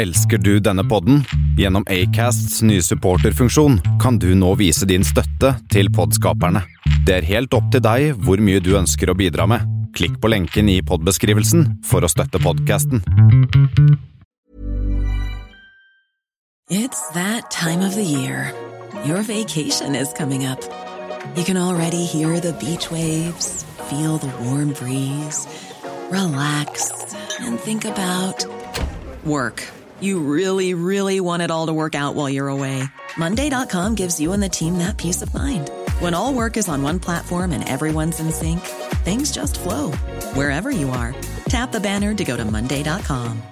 Elsker du denne podden? Gjennom Acasts nye supporterfunksjon kan du nå vise din støtte til podskaperne. Det er helt opp til deg hvor mye du ønsker å bidra med. Klikk på lenken i podbeskrivelsen for å støtte podkasten. It's that time of the year. Your vacation is coming up. You can already hear the beach waves, feel the warm breeze, relax, and think about work. You really, really want it all to work out while you're away. Monday.com gives you and the team that peace of mind. When all work is on one platform and everyone's in sync, things just flow wherever you are. Tap the banner to go to Monday.com.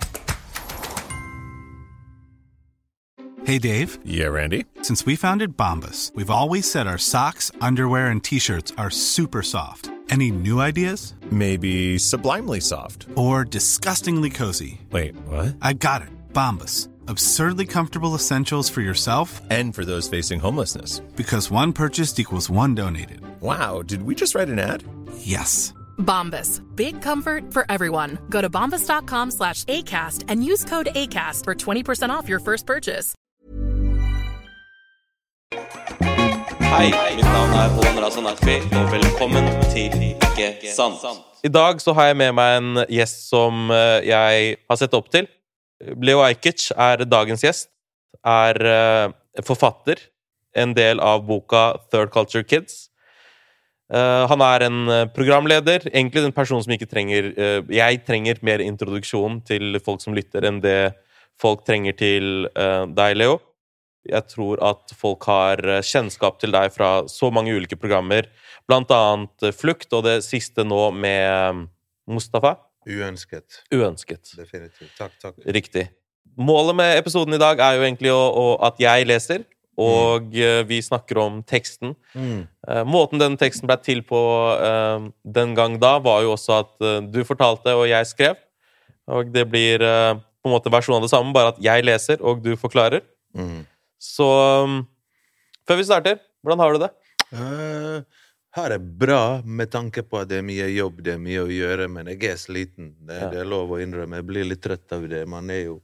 Hey, Dave. Yeah, Randy. Since we founded Bombus, we've always said our socks, underwear, and t shirts are super soft. Any new ideas? Maybe sublimely soft. Or disgustingly cozy? Wait, what? I got it. Bombus. Absurdly comfortable essentials for yourself And for those facing homelessness. because one purchased equals one donated. Wow, did we just write an ad? Yes. Bombas. Big comfort for everyone. Go to bombas.com slash ACAST and use code ACAST for 20% off your first purchase. Hei, mitt navn er Håvard Raza Natfi, og velkommen til Ikke sant. I dag så har jeg med meg en gjest som eh, jeg har sett opp til. Leo Ajkic er dagens gjest. Er uh, forfatter. En del av boka Third Culture Kids. Uh, han er en eh, programleder. Egentlig en person som ikke trenger uh, Jeg trenger mer introduksjon til folk som lytter, enn det folk trenger til deg, Leo. Jeg tror at folk har kjennskap til deg fra så mange ulike programmer, blant annet Flukt, og det siste nå med Mustafa. Uønsket. Uønsket. Definitivt. Takk, takk. Riktig. Målet med episoden i dag er jo egentlig å, å, at jeg leser, og mm. vi snakker om teksten. Mm. Eh, måten den teksten ble til på uh, den gang da, var jo også at uh, du fortalte, og jeg skrev. Og det blir uh, på en måte versjonen av det samme, bare at jeg leser, og du forklarer. Mm. Så um, før vi starter, hvordan har du det? Eh, her det bra, med tanke på at det er mye jobb, det er mye å gjøre, men jeg er sliten. Det, Ja. det er lov å innrømme. Jeg blir litt trøtt av det. Man er jo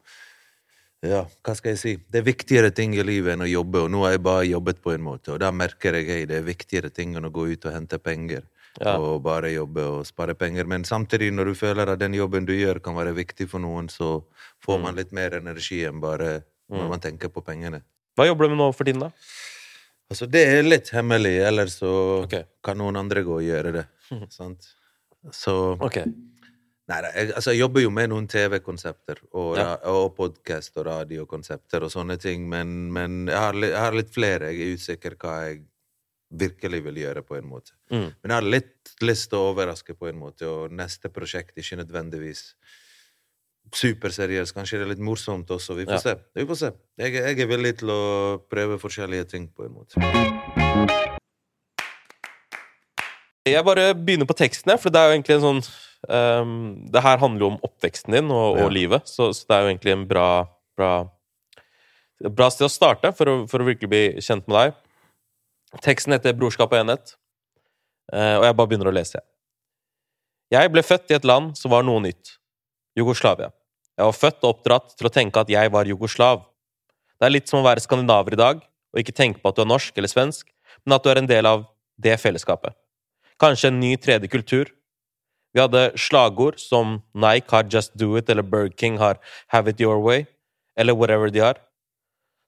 Ja, hva skal jeg si? Det er viktigere ting i livet enn å jobbe, og nå har jeg bare jobbet på en måte, og da merker jeg at det er viktigere ting enn å gå ut og hente penger. Ja. Og bare jobbe og spare penger. Men samtidig, når du føler at den jobben du gjør, kan være viktig for noen, så får Mm. man litt mer energi enn bare når man tenker på pengene. Hva jobber du med nå for tiden, da? Altså, det er litt hemmelig, ellers så okay. kan noen andre gå og gjøre det. Sant? Så okay. Nei jeg, altså, jeg jobber jo med noen TV-konsepter og, Ja. og podkast og radiokonsepter og sånne ting, men, men jeg, har, jeg har litt flere. Jeg er usikker hva jeg virkelig vil gjøre, på en måte. Mm. Men jeg har litt lyst til å overraske, på en måte, og neste prosjekt ikke nødvendigvis superseriøst. Kanskje det er litt morsomt også. Vi får Ja. se. Vi får se. Jeg, jeg er villig til å prøve forskjellige ting, på en måte. Jeg bare begynner på teksten, her, for det er jo egentlig en sånn um, Det her handler jo om oppveksten din og, og Ja. livet, så, så det er jo egentlig en bra bra, bra sted å starte for å, for å virkelig bli kjent med deg. Teksten heter 'Brorskap og enhet', uh, og jeg bare begynner å lese. Jeg ble født i et land som var noe nytt. Jugoslavia. Jeg var født og oppdratt til å tenke at jeg var jugoslav. Det er litt som å være skandinaver i dag, og ikke tenke på at du er norsk eller svensk, men at du er en del av det fellesskapet. Kanskje en ny tredje kultur. Vi hadde slagord som Nike har Just Do It, eller Burger King har Have It Your Way, eller whatever de har.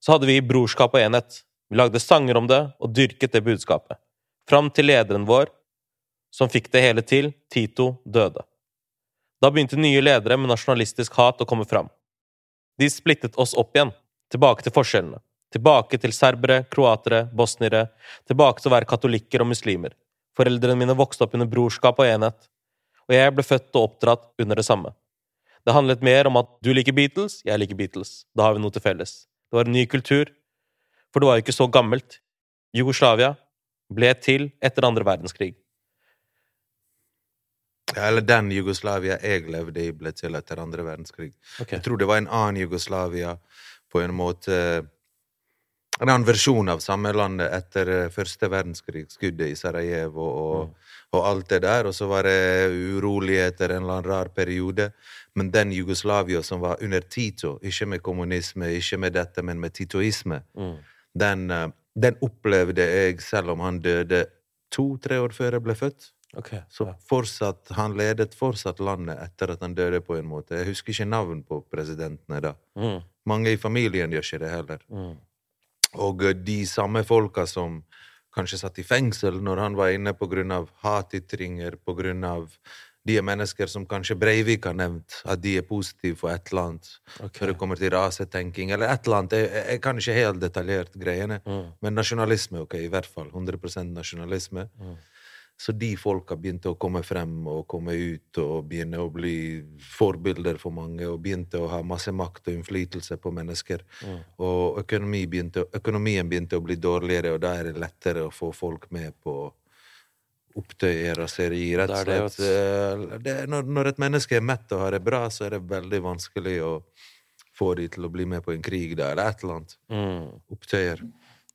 Så hadde vi brorskap og enhet. Vi lagde sanger om det og dyrket det budskapet. Fram til lederen vår, som fikk det hele til, Tito, døde. Da begynte nye ledere med nasjonalistisk hat å komme fram. De splittet oss opp igjen, tilbake til forskjellene. Tilbake til serbere, kroatere, bosniere, tilbake til å være katolikker og muslimer. Foreldrene mine vokste opp under brorskap og enhet, og jeg ble født og oppdratt under det samme. Det handlet mer om at du liker Beatles, jeg liker Beatles. Da har vi noe til felles. Det var en ny kultur, for det var jo ikke så gammelt. Jugoslavia ble til etter andre verdenskrig. Eller den Jugoslavia jeg levde i, ble til etter andre verdenskrig. Okay. Jeg tror det var en annen Jugoslavia på en måte en annen versjon av samme landet etter eh, første verdenskrig, skuddet i Sarajevo og, og alt det der. Og så var det uroligheter en eller annen rar periode. Men den Jugoslavia som var under Tito, ikke med kommunisme, ikke med dette, men med titoisme, den, eh, den opplevde jeg selv om han døde to-tre år før jeg ble født. Ok. Så fortsatt, han ledet fortsatt landet etter at han døde, på en måte. Jeg husker ikke navn på presidentene da. Mm. Mange i familien gjør ikke det heller. Mm. Og eh, de samme folka som kanskje satt i fengsel når han var inne av hatytringer, av de er mennesker som kanskje Breivik har nevnt, at de er positive for et eller annet. okay. Når det kommer til rasetenking, eller et eller annet. Jeg- jeg kan ikke helt detaljert greiene, Mm. men nasjonalisme, ok, i hvert fall. 100 nasjonalisme. Mm. Så de folka begynte å komme frem og komme ut og begynne å bli forbilder for mange, og begynte å ha masse makt og innflytelse på mennesker. Mm. Og økonomi begynte, økonomien begynte å bli dårligere, og da er det lettere å få folk med på opptøyer, raseri, rett Det og slett. Det, når, når et menneske er mett og har det bra, så er det veldig vanskelig å få de til å bli med på en krig da, eller et eller annet. Mm. Opptøyer.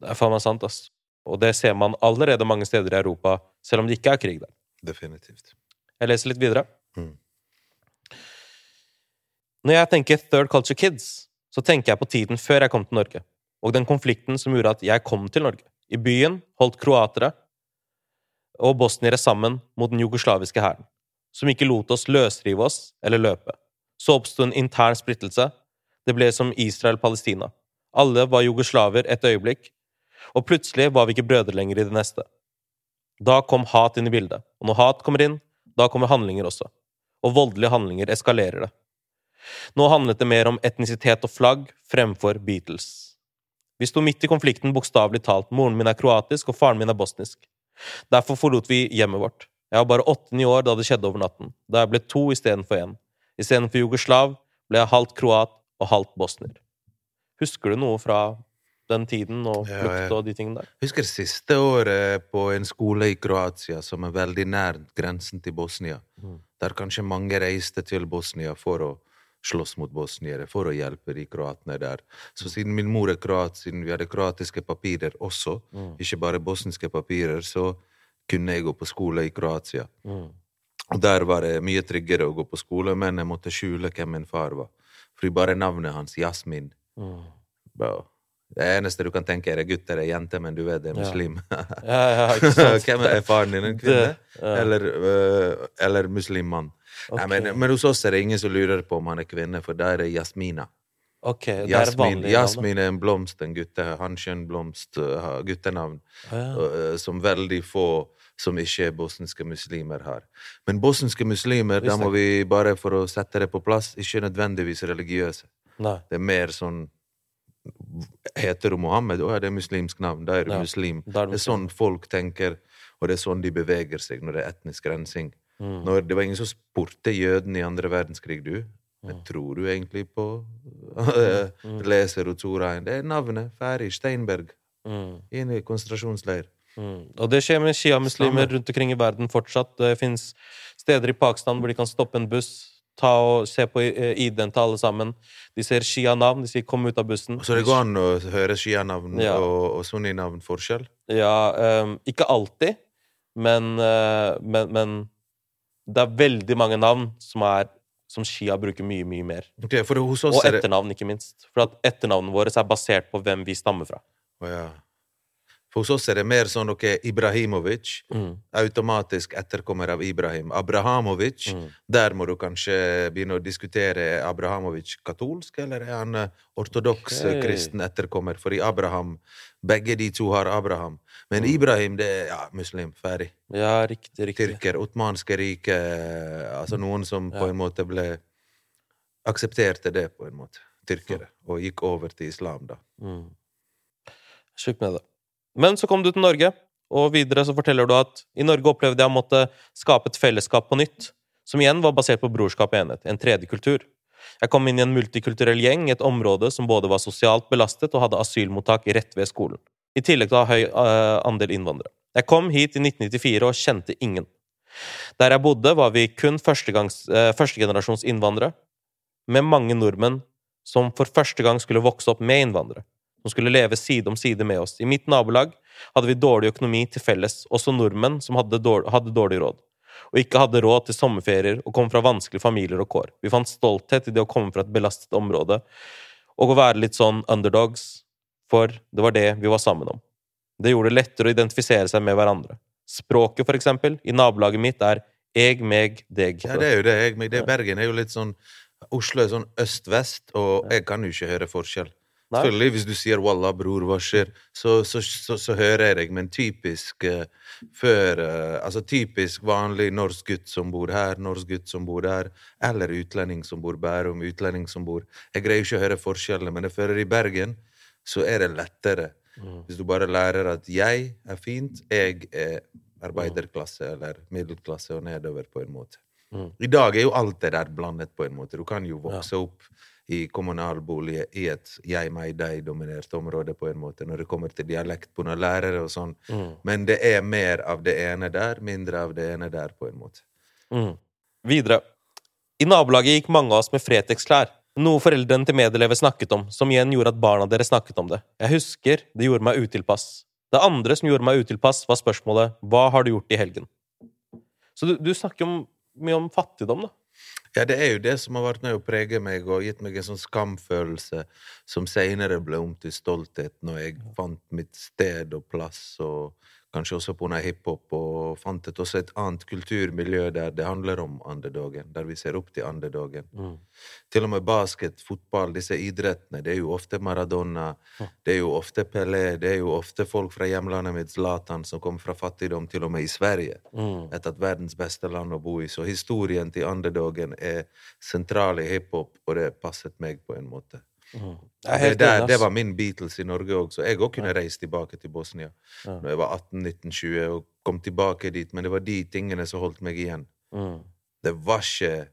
Det er faen meg sant, ass. Og det ser man allerede mange steder i Europa, selv om det ikke er krig der. Definitivt. Jeg leser litt videre. Mm. Når jeg tenker Third Culture Kids, så tenker jeg på tiden før jeg kom til Norge, og den konflikten som gjorde at jeg kom til Norge. I byen holdt kroatere og bosniere sammen mot den jugoslaviske hæren, som ikke lot oss løsrive oss eller løpe. Så oppsto en intern splittelse. Det ble som Israel-Palestina. Alle var jugoslaver et øyeblikk, og plutselig var vi ikke brødre lenger i det neste. Da kom hat inn i bildet, og når hat kommer inn, da kommer handlinger også. Og voldelige handlinger eskalerer det. Nå handlet det mer om etnisitet og flagg fremfor Beatles. Vi sto midt i konflikten, bokstavelig talt. Moren min er kroatisk, og faren min er bosnisk. Derfor forlot vi hjemmet vårt. Jeg var bare åtte-ni år da det skjedde over natten, da jeg ble to istedenfor én. Istedenfor jugoslav ble jeg halvt kroat og halvt bosnier. Husker du noe fra den tiden og ja. og de tingene der? Jeg husker siste året på en skole i Kroatia som er veldig nær grensen til Bosnia. Mm. Der kanskje mange reiste til Bosnia for å slåss mot bosniere, for å hjelpe de kroatene der. Så siden min mor er kroat, siden vi hadde kroatiske papirer også, Mm. ikke bare bosniske papirer, så kunne jeg gå på skole i Kroatia. Mm. Og der var det mye tryggere å gå på skole, men jeg måtte skjule hvem min far var. Fordi bare navnet hans, Jasmin Mm. Det eneste du kan tenke, er gutt eller jente, men du vet det er muslim. Ja, ja? Hvem er faren din? En kvinne? Det-. Eller, uh, eller muslimmann? Nei, Ok. men, men hos oss er det ingen som lurer på om han er kvinne, for da er det Jasmina. Ok, det er vanlig navn, Jasmin er en blomst, en gutte, hanskjønnblomst, øh, guttenavn. Ja. øh, som veldig få som ikke bosniske muslimer har. Men bosniske muslimer, da må vi bare for å sette det på plass, ikke nødvendigvis religiøse. Nei. Det er mer sånn Heter du Mohammed? Å ja, det er muslimsk navn. Da er du Ja, muslim. er Det er sånn folk tenker, og det er sånn de beveger seg når det er etnisk rensing. Mm. Når det var ingen som spurte jødene i andre verdenskrig, du. Men Mm. tror du egentlig på eh, Leser og Torain? Det er navnet. Ferdig. Steinberg. Mm. Inn i konsentrasjonsleir. Mm. Og det skjer med sjiamuslimer rundt omkring i verden fortsatt. Det fins steder i Pakistan hvor de kan stoppe en buss, ta og se på eh, ID-en til alle sammen. De ser shia-navn, de sier 'kom ut av bussen'. Så det går an å høre sjianavn Ja. og, og sunni-navn forskjell? Ja, um, ikke alltid, men, uh, men, men det er veldig mange navn som, er, som shia bruker mye, mye mer. Okay, Og er etternavn, ikke minst. For at etternavnene våre er basert på hvem vi stammer fra. Oh, ja. For hos oss er det mer sånn ok, Ibrahimovic. Mm. automatisk etterkommer av Ibrahim. Abrahamovic, Mm. der må du kanskje begynne å diskutere er Abrahamovic katolsk, eller er han eh, ortodoks okay. Kristen etterkommer? Fordi Abraham Begge de to har Abraham. Men Mm. Ibrahim, det er ja, muslim. Ferdig. Ja, riktig, riktig. Tyrker. Ottomanske riket eh, Altså noen som på en måte ble Aksepterte det, på en måte. Tyrkere. Og gikk over til islam, da. Mm. Sjukt med det. Men så kom du til Norge, og videre så forteller du at i Norge opplevde jeg å måtte skape et fellesskap på nytt, som igjen var basert på brorskap og enhet, en tredje kultur. Jeg kom inn i en multikulturell gjeng et område som både var sosialt belastet og hadde asylmottak rett ved skolen, i tillegg til å ha høy eh, andel innvandrere. Jeg kom hit i 1994 og kjente ingen. Der jeg bodde, var vi kun eh, førstegenerasjons innvandrere, med mange nordmenn som for første gang skulle vokse opp med innvandrere som skulle leve side om side med oss. I mitt nabolag hadde vi dårlig økonomi til felles, også nordmenn som hadde dårlig, hadde dårlig råd. Og ikke hadde råd til sommerferier og kom fra vanskelige familier og kår. Vi fant stolthet i det å komme fra et belastet område og å være litt sånn underdogs, for det var det vi var sammen om. Det gjorde det lettere å identifisere seg med hverandre. Språket, for eksempel, i nabolaget mitt er eg, meg, deg. Ja, det er jo det. Jeg, meg, det Bergen er jo litt sånn Oslo er sånn øst-vest, og jeg kan jo ikke høre forskjell. Selvfølgelig, hvis du sier 'wallah, bror, hva skjer', så, så, så, så hører jeg deg, men typisk uh, før uh, Altså typisk vanlig norsk gutt som bor her, norsk gutt som bor der, eller utlending som bor Bærum, utlending som bor. Jeg greier ikke å høre forskjellene, men jeg føler i Bergen så er det lettere. Hvis du bare lærer at jeg er fint, jeg er arbeiderklasse eller middelklasse og nedover, på en måte. I dag er jo alt det der blandet, på en måte. Du kan jo vokse opp i kommunalbolig i et jeg-meg-deg-dominert område, på en måte, når det kommer til dialekt på noen lærere og sånn. Men det er mer av det ene der, mindre av det ene der, på en måte. Mm. Videre. I nabolaget gikk mange av oss med Fretex-klær. Noe foreldrene til medelever snakket om, som igjen gjorde at barna deres snakket om det. Jeg husker det gjorde meg utilpass. Det andre som gjorde meg utilpass, var spørsmålet hva har du gjort i helgen? Så du, du snakker jo mye om fattigdom, da. Ja, det er jo det som har vært med å prege meg og gitt meg en sånn skamfølelse som senere ble om til stolthet når jeg fant mitt sted og plass, og kanskje også på hiphop, og fant et, også et annet kulturmiljø der det handler om underdogen, der vi ser opp til underdogen. Til og med basket, fotball, disse idrettene, det er jo ofte Maradona, det er jo ofte Pelé, det er jo ofte folk fra hjemlandet mitt, Zlatan, som kom fra fattigdom, til og med i Sverige. Et av verdens beste land å bo i. Så historien til underdogen er sentral i hiphop, og det passet meg på en måte. Er Det, der, det var min Beatles i Norge òg, så jeg òg kunne reist tilbake til Bosnia Når jeg var 18-19-20 og kom tilbake dit, men det var de tingene som holdt meg igjen. Mm. Det var ikke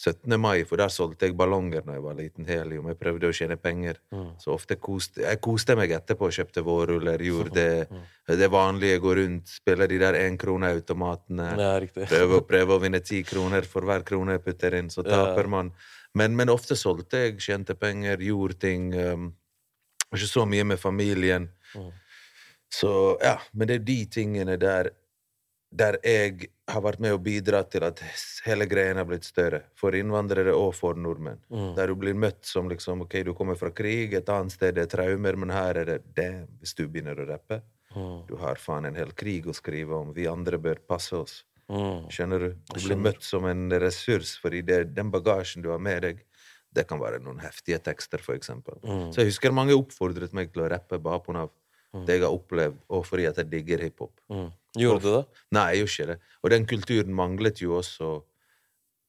17. mai, for der solgte jeg ballonger når jeg var liten helium. Jeg prøvde å tjene penger. Mm. Så ofte koste jeg koste meg etterpå, kjøpte vårruller, gjorde det, Mm. det vanlige, gå rundt, spille de der énkroneautomatene. Ja. Prøve, prøve å vinne ti kroner for hver krone jeg putter inn, så Ja. taper man. Men, men ofte solgte jeg, tjente penger, gjorde ting. Um, ikke så mye med familien. Mm. Så ja, men det er de tingene der der jeg har vært med og bidratt til at hele greien har blitt større. For innvandrere og for nordmenn. Mm. Der du blir møtt som liksom Ok, du kommer fra krig, et annet sted det er traumer, men her er det det. hvis du begynner å rappe. Mm. Du har faen en hel krig å skrive om. Vi andre bør passe oss. Mm. Skjønner du? Du blir møtt som en ressurs, fordi det, den bagasjen du har med deg, det kan være noen heftige tekster, for eksempel. Mm. Så jeg husker mange oppfordret meg til å rappe bare på Mm. det jeg har opplevd, og fordi at jeg digger hiphop. Mm. Gjorde du det? Nei, jeg gjorde ikke det. Og den kulturen manglet jo også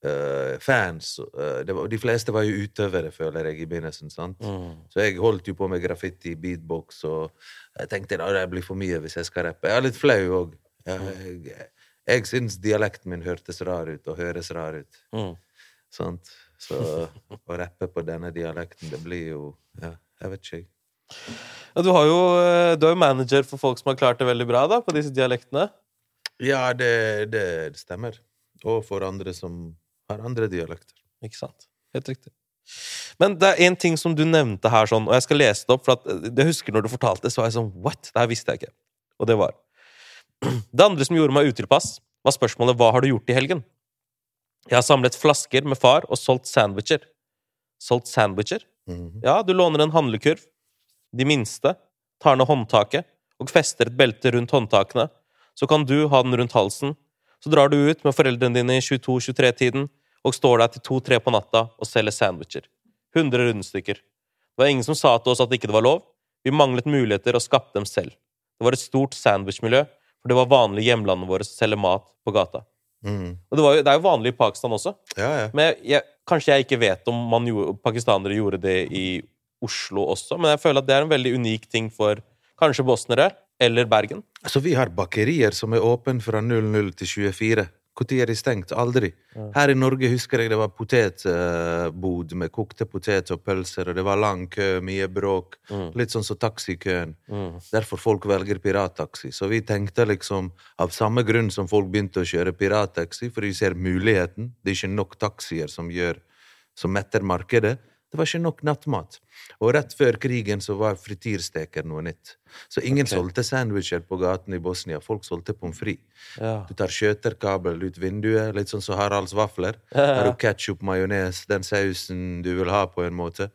uh, fans. Uh, var, de fleste var jo utøvere, føler jeg, i begynnelsen. sant? Mm. Så jeg holdt jo på med graffiti, beatbox, og jeg tenkte da det blir for mye hvis jeg skal rappe. Jeg er litt flau òg. Jeg, jeg, jeg syns dialekten min hørtes rar ut, og høres rar ut. Mm. Sant? Så å rappe på denne dialekten, det blir jo Ja, jeg vet ikke, jeg. Ja, du har jo eh, du er jo manager for folk som har klart det veldig bra da, på disse dialektene. Ja, det, det stemmer. Og for andre som har andre dialekter. Ikke sant? Helt riktig. Men det er én ting som du nevnte her, sånn, og jeg skal lese det opp. for at eh, Jeg husker når du fortalte det, så var jeg sånn What? Det her visste jeg ikke. Og det var Det andre som gjorde meg utilpass, var spørsmålet Hva har du gjort i helgen? Jeg har samlet flasker med far og solgt sandwicher. Solgt sandwicher? Mhm. Ja, du låner en handlekurv. De minste. Tar ned håndtaket og fester et belte rundt håndtakene. Så kan du ha den rundt halsen. Så drar du ut med foreldrene dine i 22-23-tiden og står der til to-tre på natta og selger sandwicher. 100 rundstykker. Det var ingen som sa til oss at det ikke var lov. Vi manglet muligheter og skapte dem selv. Det var et stort sandwichmiljø, for det var vanlig i hjemlandet vårt å selge mat på gata. Mm. Og det, var jo, det er jo vanlig i Pakistan også. Ja, ja. Men jeg, jeg, kanskje jeg ikke vet om man gjorde, pakistanere gjorde det i Oslo også, men jeg føler at det er en veldig unik ting for kanskje bosnere eller Bergen. Altså, vi har bakerier som er åpne fra 00 til 24. Når er de stengt? Aldri. Her i Norge husker jeg det var potetbod med kokte poteter og pølser, og det var lang kø, mye bråk. Litt sånn som taxikøen. Derfor folk velger pirattaxi. Så vi tenkte liksom, av samme grunn som folk begynte å kjøre pirattaxi, for de ser muligheten, det er ikke nok taxier som gjør som metter markedet, Det var ikke nok nattmat. Og rett før krigen så var frityrsteker noe nytt. Så ingen okay. solgte sandwicher på gaten i Bosnia. Folk solgte pommes frites. Ja. Du tar skjøterkabel ut vinduet, litt sånn som Haralds vafler. Har du ketsjup, majones, den sausen du vil ha, på en måte.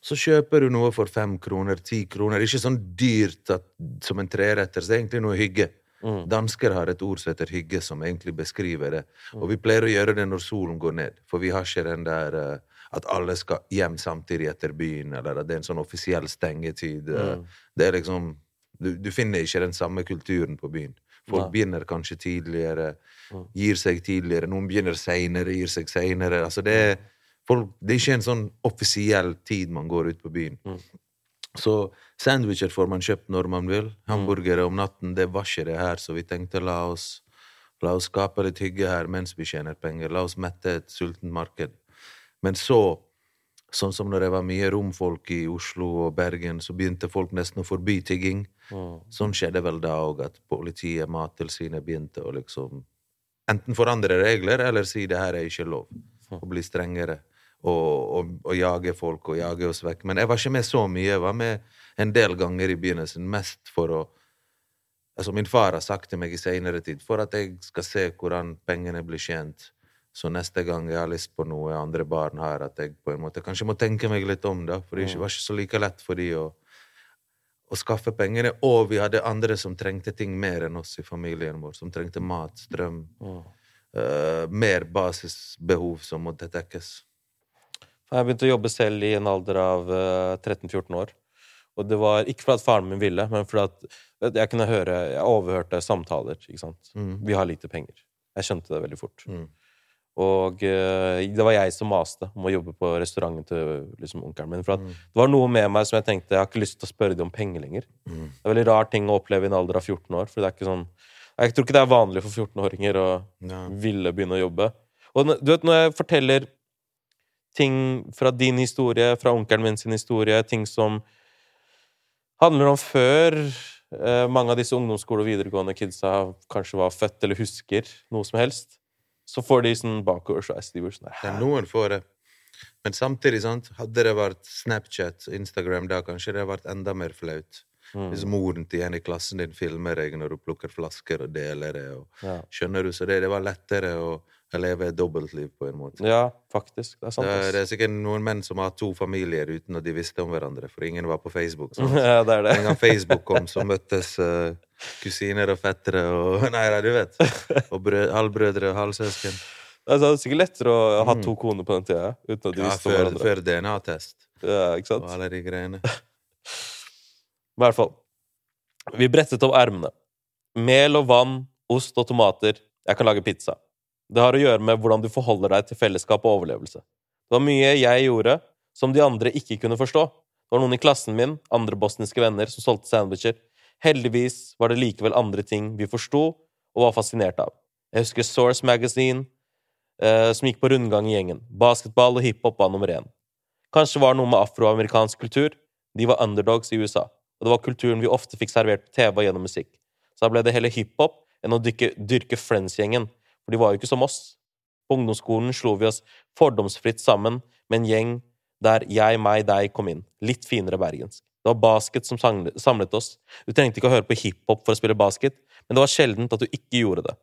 Så kjøper du noe for fem kroner, ti kroner. Ikke sånn dyrt at, som en treretter, så det er egentlig noe hygge. Mm. Dansker har et ord som heter hygge, som egentlig beskriver det. Og vi pleier å gjøre det når solen går ned, for vi har ikke den der eh, at alle skal hjem samtidig etter byen, eller at det er en sånn offisiell stengetid. Mm. Det er liksom du, du finner ikke den samme kulturen på byen. Folk begynner kanskje tidligere, gir seg tidligere, noen begynner seinere, gir seg seinere. Altså det, er- det er ikke en sånn offisiell tid man går ut på byen. Så sandwicher får man kjøpt når man vil. Hamburgere om natten, det var ikke det her, så vi tenkte la oss, la oss skape litt hygge her mens vi tjener penger. La oss mette et sultent marked. Men så, sånn som når det var mye romfolk i Oslo og Bergen, så begynte folk nesten å forby tigging. Sånn skjedde vel da òg, at politiet, Mattilsynet, begynte å liksom enten forandre regler eller si det her er ikke lov, og bli strengere. Og, og, og jage folk og jage oss vekk. Men jeg var ikke med så mye. Jeg var med en del ganger i begynnelsen, mest for å Altså, min far har sagt til meg i seinere tid, for at jeg skal se hvordan pengene blir tjent. Så neste gang jeg har lyst på noe andre barn har, at jeg på en måte kanskje må tenke meg litt om, da. For det var ikke så like lett for de å, å skaffe pengene. Og vi hadde andre som trengte ting mer enn oss i familien vår. Som trengte mat, strøm. eh, mer basisbehov som måtte dekkes. Jeg begynte å jobbe selv i en alder av eh, 13-14 år. Og det var ikke fordi faren min ville, men fordi jeg kunne høre Jeg overhørte samtaler. ikke sant? Vi har lite penger. Jeg skjønte det veldig fort. Mm. Og uh, det var jeg som maste om å jobbe på restauranten til liksom, onkelen min. For at det var noe med meg som jeg tenkte jeg har ikke lyst til å spørre dem om penger lenger. Det er veldig rar ting å oppleve i en alder av 14 år. For det er ikke sånn Jeg tror ikke det er vanlig for 14-åringer å Ja. ville begynne å jobbe. Og du vet, når jeg forteller ting fra din historie, fra onkelen min sin historie, ting som handler om før eh, mange av disse ungdomsskole- og videregående kidsa kanskje var født eller husker noe som helst, så får de sånn bakoversveis. De sånn Ja, noen får det. Men samtidig, sant, hadde det vært Snapchat, og Instagram, da kanskje det hadde vært enda mer flaut. Mm. Hvis moren til en i klassen din filmer deg når du plukker flasker og deler det. Og, Ja. Skjønner du? Så det, det var lettere å leve et dobbeltliv på en måte. ja, faktisk. Det er sant. Det, er, det er sikkert noen menn som har to familier uten at de visste om hverandre, for ingen var på Facebook. Ja, det er det. En gang Facebook kom, så møttes uh, kusiner og fettere og Nei, nei, du vet. Og brød, halvbrødre og halvsøsken. Altså, det er sikkert lettere å ha to koner på den tida uten at de Ja, visste om før, hverandre. før DNA-test Ja, ikke sant? og alle de greiene. I hvert fall. Vi brettet opp ermene. Mel og vann, ost og tomater. Jeg kan lage pizza. Det har å gjøre med hvordan du forholder deg til fellesskap og overlevelse. Det var mye jeg gjorde som de andre ikke kunne forstå. Det var noen i klassen min, andre bosniske venner, som solgte sandwicher. Heldigvis var det likevel andre ting vi forsto og var fascinert av. Jeg husker Source Magazine, eh, som gikk på rundgang i gjengen. Basketball og hiphop var nummer én. Kanskje var det noe med afroamerikansk kultur. De var underdogs i USA, og det var kulturen vi ofte fikk servert på TV og gjennom musikk. Så da ble det heller hiphop enn å dykke, dyrke Friends-gjengen, for de var jo ikke som oss. På ungdomsskolen slo vi oss fordomsfritt sammen med en gjeng der jeg, meg, deg kom inn. Litt finere bergensk. Det var basket som samlet oss. Du trengte ikke å høre på hiphop for å spille basket, men det var sjeldent at du ikke gjorde det.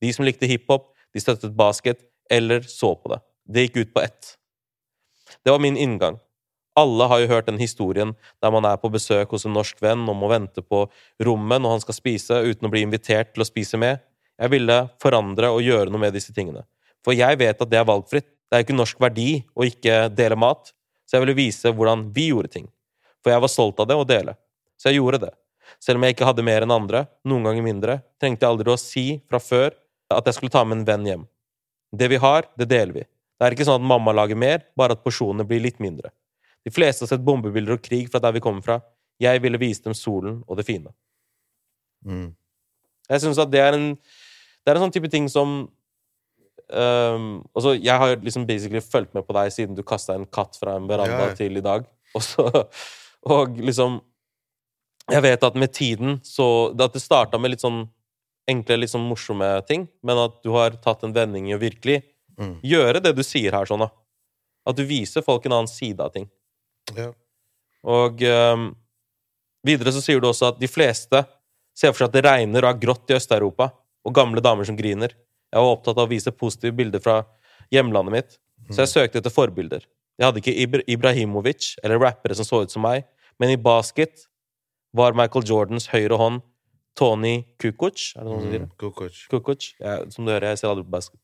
De som likte hiphop, de støttet basket, eller så på det. Det gikk ut på ett. Det var min inngang. Alle har jo hørt den historien der man er på besøk hos en norsk venn og må vente på rommet når han skal spise, uten å bli invitert til å spise med. Jeg ville forandre og gjøre noe med disse tingene. For jeg vet at det er valgfritt. Det er ikke norsk verdi å ikke dele mat, så jeg ville vise hvordan vi gjorde ting. For jeg var stolt av det å dele. Så jeg gjorde det. Selv om jeg ikke hadde mer enn andre, noen ganger mindre, trengte jeg aldri å si fra før at jeg skulle ta med en venn hjem. Det vi har, det deler vi. Det er ikke sånn at mamma lager mer, bare at porsjonene blir litt mindre. De fleste har sett bombebilder og krig fra der vi kommer fra. Jeg ville vise dem solen og det fine. Mm. Jeg synes at det er en Det er en sånn type ting som um, altså Jeg har liksom basically fulgt med på deg siden du kasta en katt fra en veranda Ja, til i dag. Og, så, og liksom Jeg vet at med tiden så At det starta med litt sånn enkle, litt sånn morsomme ting, men at du har tatt en vending i å virkelig Mm. gjøre det du sier her, sånn, da. At du viser folk en annen side av ting. Ja. Og um, videre så sier du også at de fleste ser for seg at det regner og er grått i Øst-Europa, og gamle damer som griner. Jeg var opptatt av å vise positive bilder fra hjemlandet mitt, så jeg søkte etter forbilder. Jeg hadde ikke Ibra Ibrahimovic eller rappere som så ut som meg, men i basket var Michael Jordans høyre hånd Tony Kukoc, er det noen som sier det? Kukoc. Kukoc, jeg, som du hører, jeg ser aldri på basket.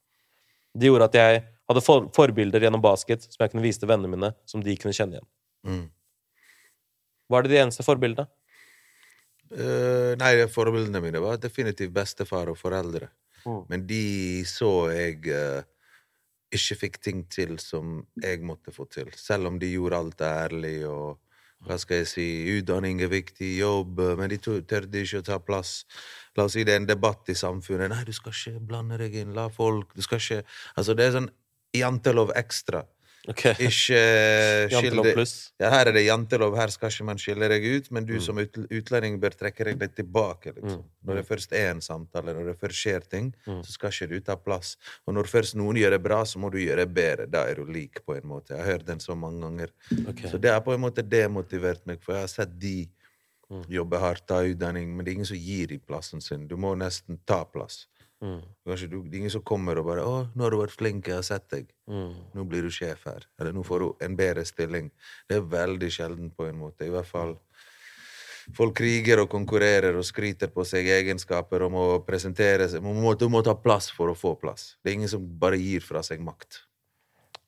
Det gjorde at jeg hadde for forbilder gjennom basket som jeg kunne vise til vennene mine, som de kunne kjenne igjen. Mm. Var det de eneste forbildene? Eh, nei, forbildene mine var definitivt bestefar og foreldre. Mm. Men de så jeg uh, ikke fikk ting til som jeg måtte få til. Selv om de gjorde alt ærlig og hva skal jeg si, utdanning er viktig, jobb, men de tørde ikke å ta plass. La oss si det er en debatt i samfunnet. Nei, du skal ikke blande deg inn, la folk Du skal ikke Altså, det er sånn jantelov ekstra. Ok. Ikke uh, Jantelov pluss. ja, her er det jantelov, her skal ikke man skille deg ut, men Mm. du som utlending bør trekke deg litt tilbake. Liksom. Når det først er en samtale, når det først skjer ting, Mm. så skal ikke du ta plass. Og når først noen gjør det bra, så må du gjøre det bedre. Da er du lik, på en måte. Jeg har hørt den så mange ganger. Okay. Så det har på en måte demotivert meg, for jeg har sett de Mm. jobbe hardt, ta utdanning, men det er ingen som gir dem plassen sin. Du må nesten ta plass. Mm. Kanskje du, det er ingen som kommer og bare 'Å, nå har du vært flink, jeg har sett deg'. Mm. Nå blir du sjef her. Eller nå får du en bedre stilling. Det er veldig sjelden, på en måte. I hvert fall Folk kriger og konkurrerer og skryter på seg egenskaper og må presentere seg. Man må, du må ta plass for å få plass. Det er ingen som bare gir fra seg makt.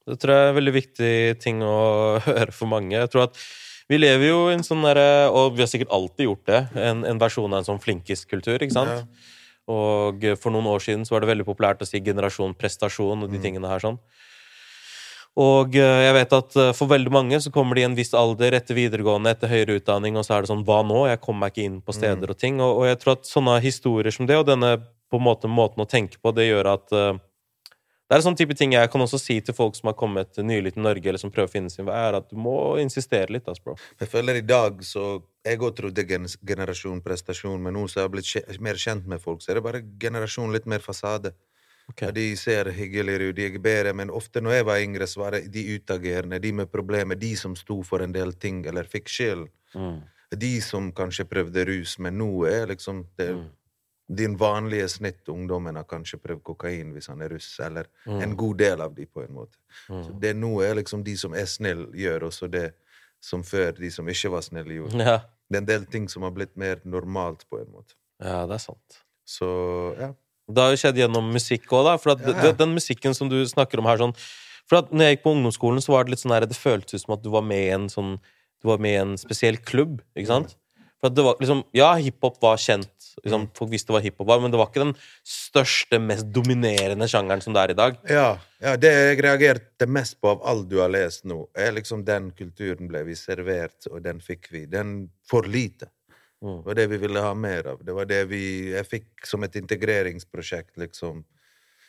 Det tror jeg er en veldig viktig ting å høre for mange. Jeg tror at vi lever jo i en sånn derre Og vi har sikkert alltid gjort det. En, en versjon av en sånn flinkiskultur, ikke sant? Ja. Og for noen år siden så var det veldig populært å si generasjon prestasjon og de tingene her sånn. Og eh, jeg vet at eh, for veldig mange så kommer de i en viss alder etter videregående, etter høyere utdanning, og så er det sånn Hva nå? Jeg kommer meg ikke inn på steder og ting. Og, og jeg tror at sånne historier som det, og denne på en måte måten å tenke på, det gjør at eh, det er en sånn type ting jeg kan også si til folk som har kommet nylig til Norge, eller som prøver å finne sin vei, er at du må insistere litt, ass, bro. Jeg føler i dag så Jeg òg trodde gen generasjon prestasjon, men nå som jeg har blitt mer kjent med folk, så er det bare generasjon litt mer fasade. Okay. De ser hyggeligere ut, de er bedre, men ofte når jeg var yngre, så var det de utagerende, de med problemer, de som sto for en del ting, eller fikk skyld. Mm. De som kanskje prøvde rus, men nå er liksom det, Din vanlige snitt ungdommen har kanskje prøvd kokain hvis han er russ, eller en god del av de, på en måte. Så det nå er liksom de som er snille, gjør også det som før de som ikke var snille, gjorde. Ja. Det er en del ting som har blitt mer normalt, på en måte. ja, det er sant. Så ja. Det har jo skjedd gjennom musikk òg, da. For at Ja, den musikken som du snakker om her, sånn For at når jeg gikk på ungdomsskolen, så var det litt sånn her Det føltes ut som at du var med i en sånn Du var med i en spesiell klubb, ikke sant? For det var liksom Ja, hiphop var kjent. Liksom, folk visste hva hiphop var, men det var ikke den største, mest dominerende sjangeren som det er i dag. Ja, ja, det jeg reagerte mest på av alt du har lest nå, er liksom den kulturen ble vi servert, og den fikk vi. Den for lite. Mm. Det var det vi ville ha mer av. Det var det vi, jeg fikk som et integreringsprosjekt, liksom.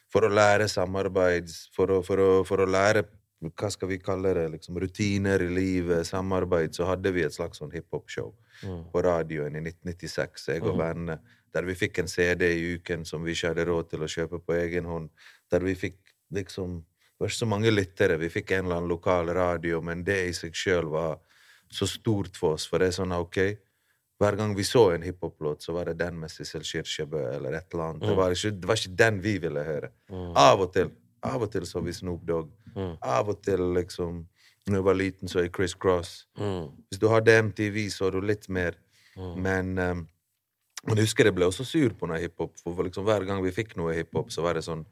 For å lære samarbeid, for å, for å, for å lære hva skal vi kalle det, liksom, rutiner i livet, samarbeid, så hadde vi et slags sånn hiphop-show Mm. på radioen i 1996, jeg og vennene, der vi fikk en CD i uken som vi ikke hadde råd til å kjøpe på egen hånd, der vi fikk liksom Det var ikke så mange lyttere, vi fikk en eller annen lokal radio, men det i seg sjøl var så stort for oss, for det er sånn, ok hver gang vi så en hiphop-låt, så var det den med Sissel Kyrkjebø eller et eller annet. Det, var ikke, det var ikke den vi ville høre. Av og til. Av og til så vi Snoop Dogg. Av og til, liksom Når jeg var liten, så jeg Chris Cross. Mm. Hvis du hadde MTV, så er du litt mer. Men um, jeg husker jeg ble også sur på noe hiphop. For liksom, hver gang vi fikk noe hiphop, så var det sånn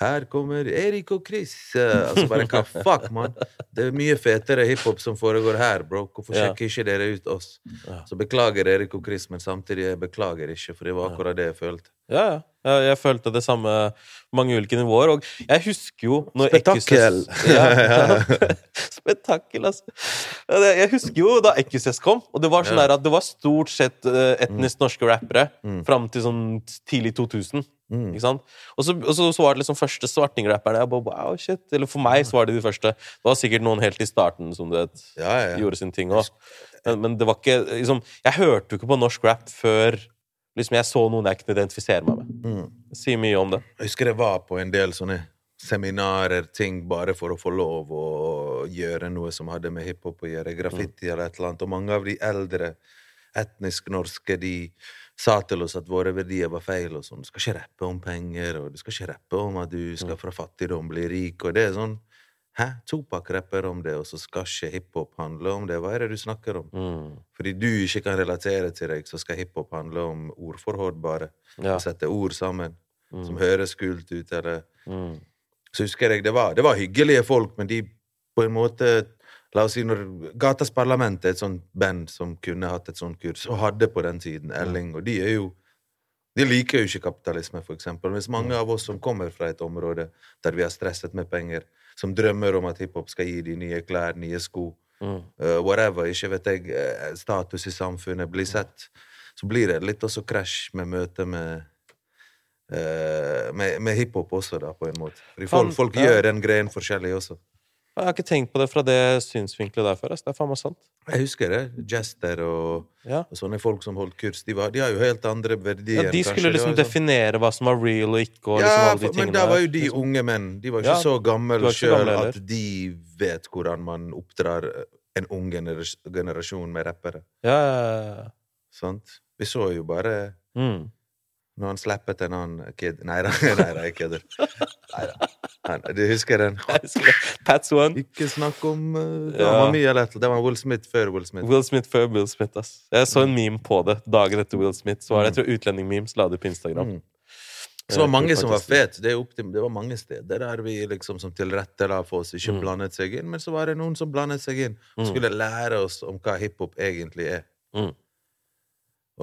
Her kommer Erik og Chris. eh, Altså bare hva fuck, mann? Det er mye fetere hiphop som foregår her, bro. Hvorfor sjekker ikke dere ut oss? Så beklager Erik og Chris, men samtidig jeg beklager ikke, for det var akkurat det jeg følte. Ja, ja. Jeg, jeg følte det samme mange ulike nivåer. Og jeg husker jo når! Ja, ja. Spetakkel, altså. Jeg husker jo da XS kom, og det var sånn Ja. at det var stort sett eh, etnisk norske rappere Mm. fram til sånn tidlig 2000. Mm. Ikke sant? Og så, og så, var det liksom første svartingrapperne. Wow, shit. Eller for meg så var det de første. Det var sikkert noen helt i starten som du vet, Ja, ja. gjorde sin ting òg. Men, men det var ikke liksom, Jeg hørte jo ikke på norsk rap før liksom, jeg så noen jeg kunne identifisere meg med. Mm. Si mye om det. Jeg husker jeg var på en del sånne seminarer, ting, bare for å få lov å gjøre noe som hadde med hiphop å gjøre. Graffiti eller et eller annet. Og mange av de eldre etnisk norske, de sa til oss at våre verdier var feil. og sånn. Du skal ikke rappe om penger, og du skal ikke rappe om at du skal fra fattigdom bli rik. Og det er sånn Hæ? Topak rapper om det, og så skal ikke hiphop handle om det? Hva er det du snakker om? Mm. Fordi du ikke kan relatere til deg, så skal hiphop handle om ordforråd, bare. Ja. Sette ord sammen Mm. som høres kult ut, eller Mm. Så husker jeg det var, det var hyggelige folk, men de på en måte La oss si når Gatas Parlament er et sånt band som kunne hatt et sånt kurs, og hadde på den tiden Elling, og de er jo de liker jo ikke kapitalisme, for eksempel. Mens mange av oss som kommer fra et område der vi har stresset med penger, som drømmer om at hiphop skal gi de nye klær, nye sko, Mm. uh, whatever, ikke vet jeg, Uh, status i samfunnet, bli sett, så blir det litt også krasj med møte med uh, med, med hiphop også, da, på en måte. Fordi folk, folk gjør den greien forskjellig også. Jeg har ikke tenkt på det fra det synsvinkelet der før. Det er faen meg sant. Jeg husker det. Jester og, Ja. og sånne folk som holdt kurs, de, var, de har jo helt andre verdier. Ja, de skulle kanskje. liksom sånn- definere hva som var real og ikke, og Ja, liksom de men da var jo de liksom. unge menn. De var ikke Ja, så gamle sjøl at de vet hvordan man oppdrar en ung gener- generasjon med rappere. Ja, ja, ja. Sant? Vi så jo bare Mm. når han slappet en annen kid nei, da, jeg kødder. Du husker den? Pats One. Ikke snakk om uh, Ja. mye eller et. Det var Will Smith før Will Smith. Will Smith før Will Smith. ass. Jeg så en meme på det dagen etter Will Smith. Så var det, jeg tror utlendingmemes la det på Instagram. Mm. Så det var mange som var fete. Det, det var mange steder der vi liksom som tilrettela for oss ikke Mm. blandet seg inn, men så var det noen som blandet seg inn og skulle lære oss om hva hiphop egentlig er. Mm.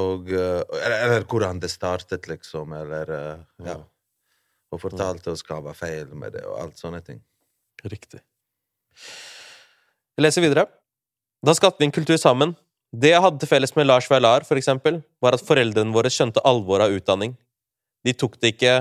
Og, uh, eller, eller hvordan det startet, liksom, eller Ja. Og fortalte oss hva var feil med det, og alt sånne ting. Riktig. Jeg leser videre. Da skapte vi en kultur sammen. Det jeg hadde til felles med Lars Vaular, for eksempel, var at foreldrene våre skjønte alvoret av utdanning. De tok det ikke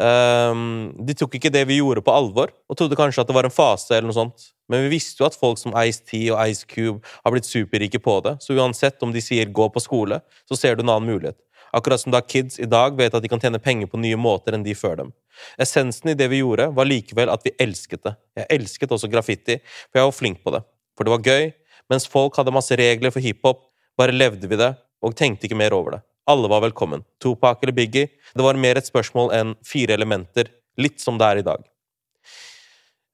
um, De tok ikke det vi gjorde, på alvor, og trodde kanskje at det var en fase eller noe sånt. Men vi visste jo at folk som Ice-T og Ice Cube har blitt superrike på det, så uansett om de sier 'gå på skole', så ser du en annen mulighet. Akkurat som da kids i dag vet at de kan tjene penger på nye måter enn de før dem. Essensen i det vi gjorde, var likevel at vi elsket det. Jeg elsket også graffiti, for jeg var flink på det. For det var gøy, mens folk hadde masse regler for hiphop, bare levde vi det, og tenkte ikke mer over det. Alle var velkommen. Tupac eller Biggie. Det var mer et spørsmål enn fire elementer, litt som det er i dag.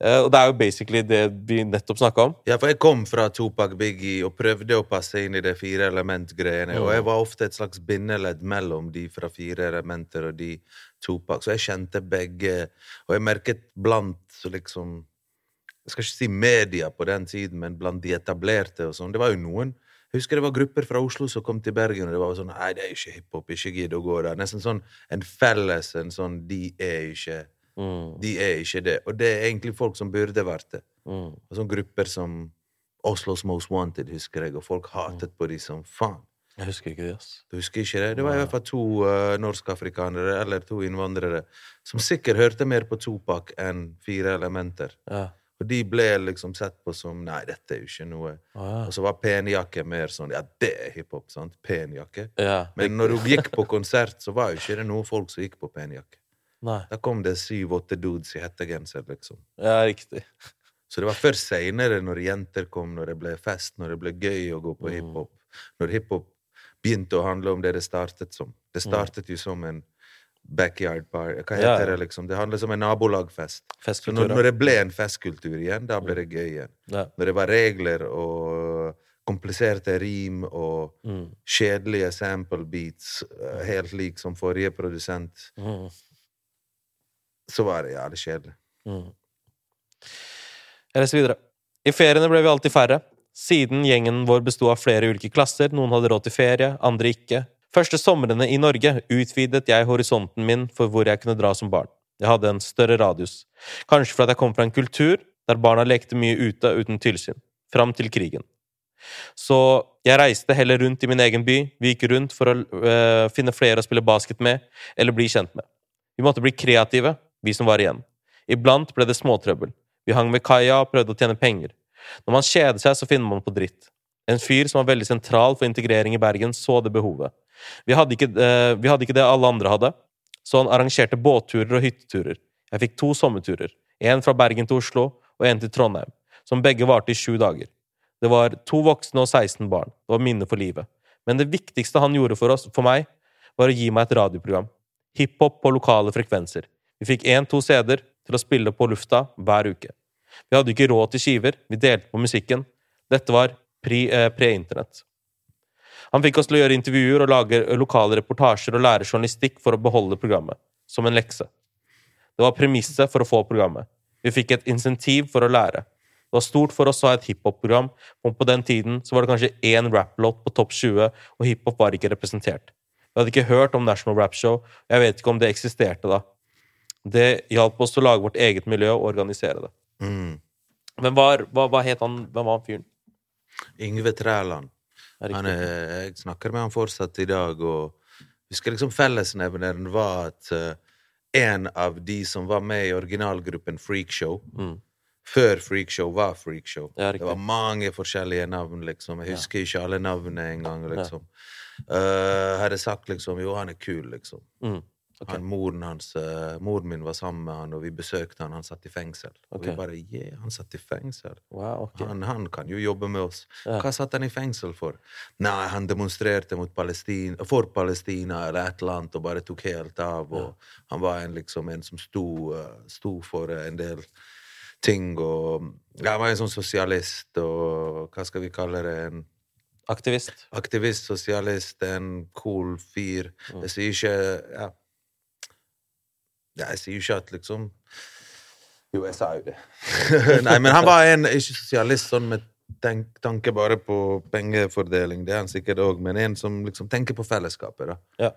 Eh, Og det er jo basically det vi nettopp snakka om. Ja, for jeg kom fra Tupac Biggie og prøvde å passe inn i de fire element-greiene, og jeg var ofte et slags bindeledd mellom de fra fire elementer og de Tupac, så jeg kjente begge, og jeg merket blant liksom Jeg skal ikke si media på den tiden, men blant de etablerte og sånn. Det var jo noen Jeg husker det var grupper fra Oslo som kom til Bergen, og det var sånn Nei, det er ikke hiphop, ikke gidd å gå der. Nesten sånn en felles en sånn De er ikke Mm, De er ikke det. Og det er egentlig folk som burde vært det. mm, Og sånne grupper som Oslos Most Wanted, husker jeg, og folk hatet på de som faen. jeg husker ikke det, ass. Du husker ikke det? Det var i hvert fall to uh, norskafrikanere, eller to innvandrere, som sikkert hørte mer på Topak enn Fire Elementer. Ja. Og de ble liksom sett på som Nei, dette er jo ikke noe. Ah, ja. Og så var penjakke mer sånn Ja, det er hiphop, sant? Penjakke. ja. Men når hun gikk på konsert, så var jo ikke det noen folk som gikk på penjakke. Nei. Da kom det syv-åtte dudes i hettegenser, liksom. Ja, riktig. Så det var først seinere, når jenter kom, når det ble fest, når det ble gøy å gå på hiphop, når hiphop begynte å handle om det det startet som. Det startet jo som en backyard bar. Hva heter ja. det, liksom? Det handlet som en nabolagfest. Så når, når det ble en festkultur igjen, da ble det gøy igjen. Ja. Når det var regler og kompliserte rim og Mm. kjedelige sample beats, eh, helt lik som forrige produsent, Mm. Så var det jævlig kjedelig. Mm. Jeg leser videre. I feriene ble vi alltid færre. Siden gjengen vår besto av flere ulike klasser, noen hadde råd til ferie, andre ikke. Første somrene i Norge utvidet jeg horisonten min for hvor jeg kunne dra som barn. Jeg hadde en større radius. Kanskje fordi jeg kom fra en kultur der barna lekte mye ute uten tilsyn. Fram til krigen. Så jeg reiste heller rundt i min egen by. Vi gikk rundt for å øh, finne flere å spille basket med, eller bli kjent med. Vi måtte bli kreative, vi som var igjen. Iblant ble det småtrøbbel. Vi hang ved kaia og prøvde å tjene penger. Når man kjeder seg, så finner man på dritt. En fyr som var veldig sentral for integrering i Bergen, så det behovet. Vi hadde ikke, eh, vi hadde ikke det alle andre hadde, så han arrangerte båtturer og hytteturer. Jeg fikk to sommerturer. En fra Bergen til Oslo, og en til Trondheim, som begge varte i sju dager. Det var to voksne og 16 barn. Det var minne for livet. Men det viktigste han gjorde for, oss, for meg, var å gi meg et radioprogram. Hiphop på lokale frekvenser. Vi fikk én-to CD-er til å spille på lufta hver uke. Vi hadde ikke råd til skiver, vi delte på musikken. Dette var eh, pre-internett. Han fikk oss til å gjøre intervjuer og lage lokale reportasjer og lære journalistikk for å beholde programmet, som en lekse. Det var premisset for å få programmet. Vi fikk et insentiv for å lære. Det var stort for oss å ha et hiphop-program, og på den tiden så var det kanskje én rap-låt på topp 20, og hiphop var ikke representert. Vi hadde ikke hørt om National Rap Show, og jeg vet ikke om det eksisterte da. Det hjalp oss til å lage vårt eget miljø og organisere det. Mm. Men hva, hva, hva het han, hvem var han fyren? Yngve Træland. Han jeg snakker med han fortsatt i dag, og husker liksom fellesnevneren var at eh, en av de som var med i originalgruppen Freakshow Mm. Før Freakshow var Freakshow. Ja, det var mange forskjellige navn, liksom. Jeg husker ikke alle navnene engang, liksom. Uh, hadde sagt liksom Jo, han er kul, liksom. Mm. Ok. Han, moren hans eh, Moren min var sammen med han, og vi besøkte han. Han satt i fengsel. Og vi bare Yeah, han satt i fengsel. Wow, okay. Han, han kan jo jobbe med oss. Ja. Hva satt han i fengsel for? Nei, han demonstrerte mot Palestina, for Palestina eller et eller annet og bare tok helt av. Og Han var en, liksom, en som sto, eh, sto for eh, en del ting. Og ja, han var en sånn sosialist og hva skal vi kalle det? En Aktivist. aktivist, sosialist, en cool fyr. Mm. Jeg sier ikke ja. Ja, Jeg sier jo ikke at liksom Jo, jeg sa jo det. Nei, men han var en ikke sosialist sånn med tenk, tanke bare på pengefordeling, det er han sikkert òg, men en som liksom tenker på fellesskapet, da. Ja.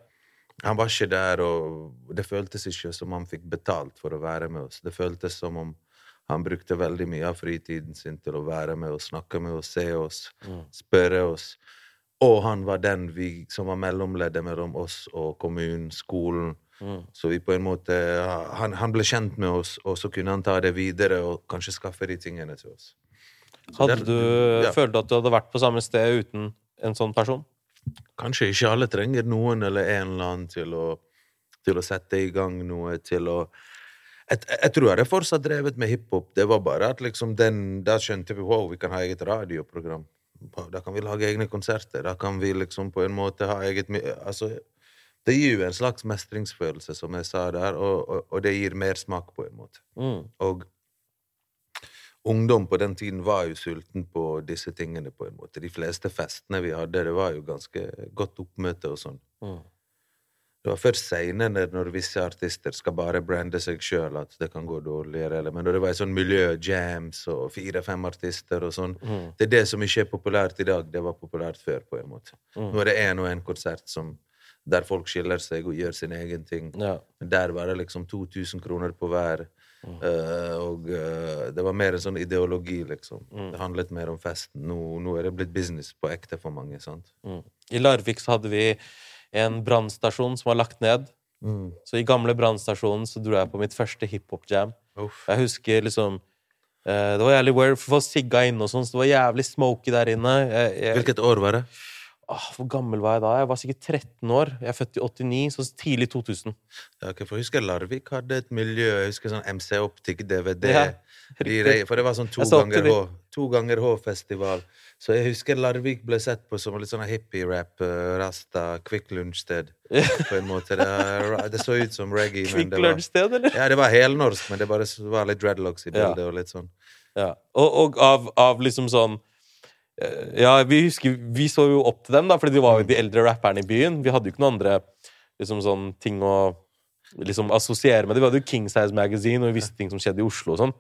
Han var ikke der, og det føltes ikke som han fikk betalt for å være med oss. Det føltes som om han brukte veldig mye av fritiden sin til å være med oss, snakke med oss, se oss, spørre oss. Og han var den vi, som var mellomleddet mellom oss og kommunen, skolen. Så vi på en måte han, han ble kjent med oss, og så kunne han ta det videre og kanskje skaffe de tingene til oss. Så Hadde der- du ja. følt at du hadde vært på samme sted uten en sånn person? Kanskje ikke alle trenger noen eller en eller annen til å, til å sette i gang noe, til å jeg, jeg tror jeg fortsatt drevet med hiphop. Det var bare at liksom den Da skjønte vi wow, vi kan ha eget radioprogram. Da kan vi lage egne konserter. Da kan vi liksom på en måte ha eget Altså, det gir jo en slags mestringsfølelse, som jeg sa der, og, og, og det gir mersmak, på en måte. Mm. Og ungdom på den tiden var jo sulten på disse tingene, på en måte. De fleste festene vi hadde, det var jo ganske godt oppmøte og sånn. Mm. Det var først seinere, når visse artister skal bare brande seg sjøl, at det kan gå dårligere. Eller, men når det var i sånn miljø, jams og fire-fem artister og sånn Det er det som ikke er populært i dag, det var populært før, på en måte. Nå er det én og én konsert som, der folk skiller seg og gjør sin egen ting. Ja. Der var det liksom 2000 kroner på hver. eh, og uh, det var mer en sånn ideologi, liksom. Det handlet mer om festen. Nå, nå er det blitt business på ekte for mange. sant? Mm. I Larvik så hadde vi en brannstasjon som var lagt ned. Så i gamle brannstasjonen så dro jeg på mitt første hiphop-jam. Jeg husker liksom uh, Det var jævlig weird, for folk sigga inne og sånn, så det var jævlig smoky der inne. Jeg, jeg, Hvilket år var det? Åh, hvor gammel var jeg da? Jeg var sikkert 13 år. Jeg er født i 89, så tidlig 2000. Ja, okay, for jeg husker Larvik hadde et miljø. Jeg husker sånn MC Optic, DVD. Ja, for det var sånn to ganger, H, to ganger H-festival. Så jeg husker Larvik ble sett på som litt sånn hippie-rap, eh, rasta, Quick Lunch-sted. På en måte. Det, det så ut som reggae, Quick det Lunch-sted, eller? Ja, det var helnorsk, men det bare var litt dreadlocks i Ja. bildet. og litt sånn. Ja. Og, og av, av liksom sånn Ja, vi husker Vi så jo opp til dem, da, fordi de var jo de eldre rapperne i byen. Vi hadde jo ikke noen andre liksom sånn ting å liksom assosiere med det. Vi hadde jo King Size Magazine, og vi visste ting som skjedde i Oslo og sånn.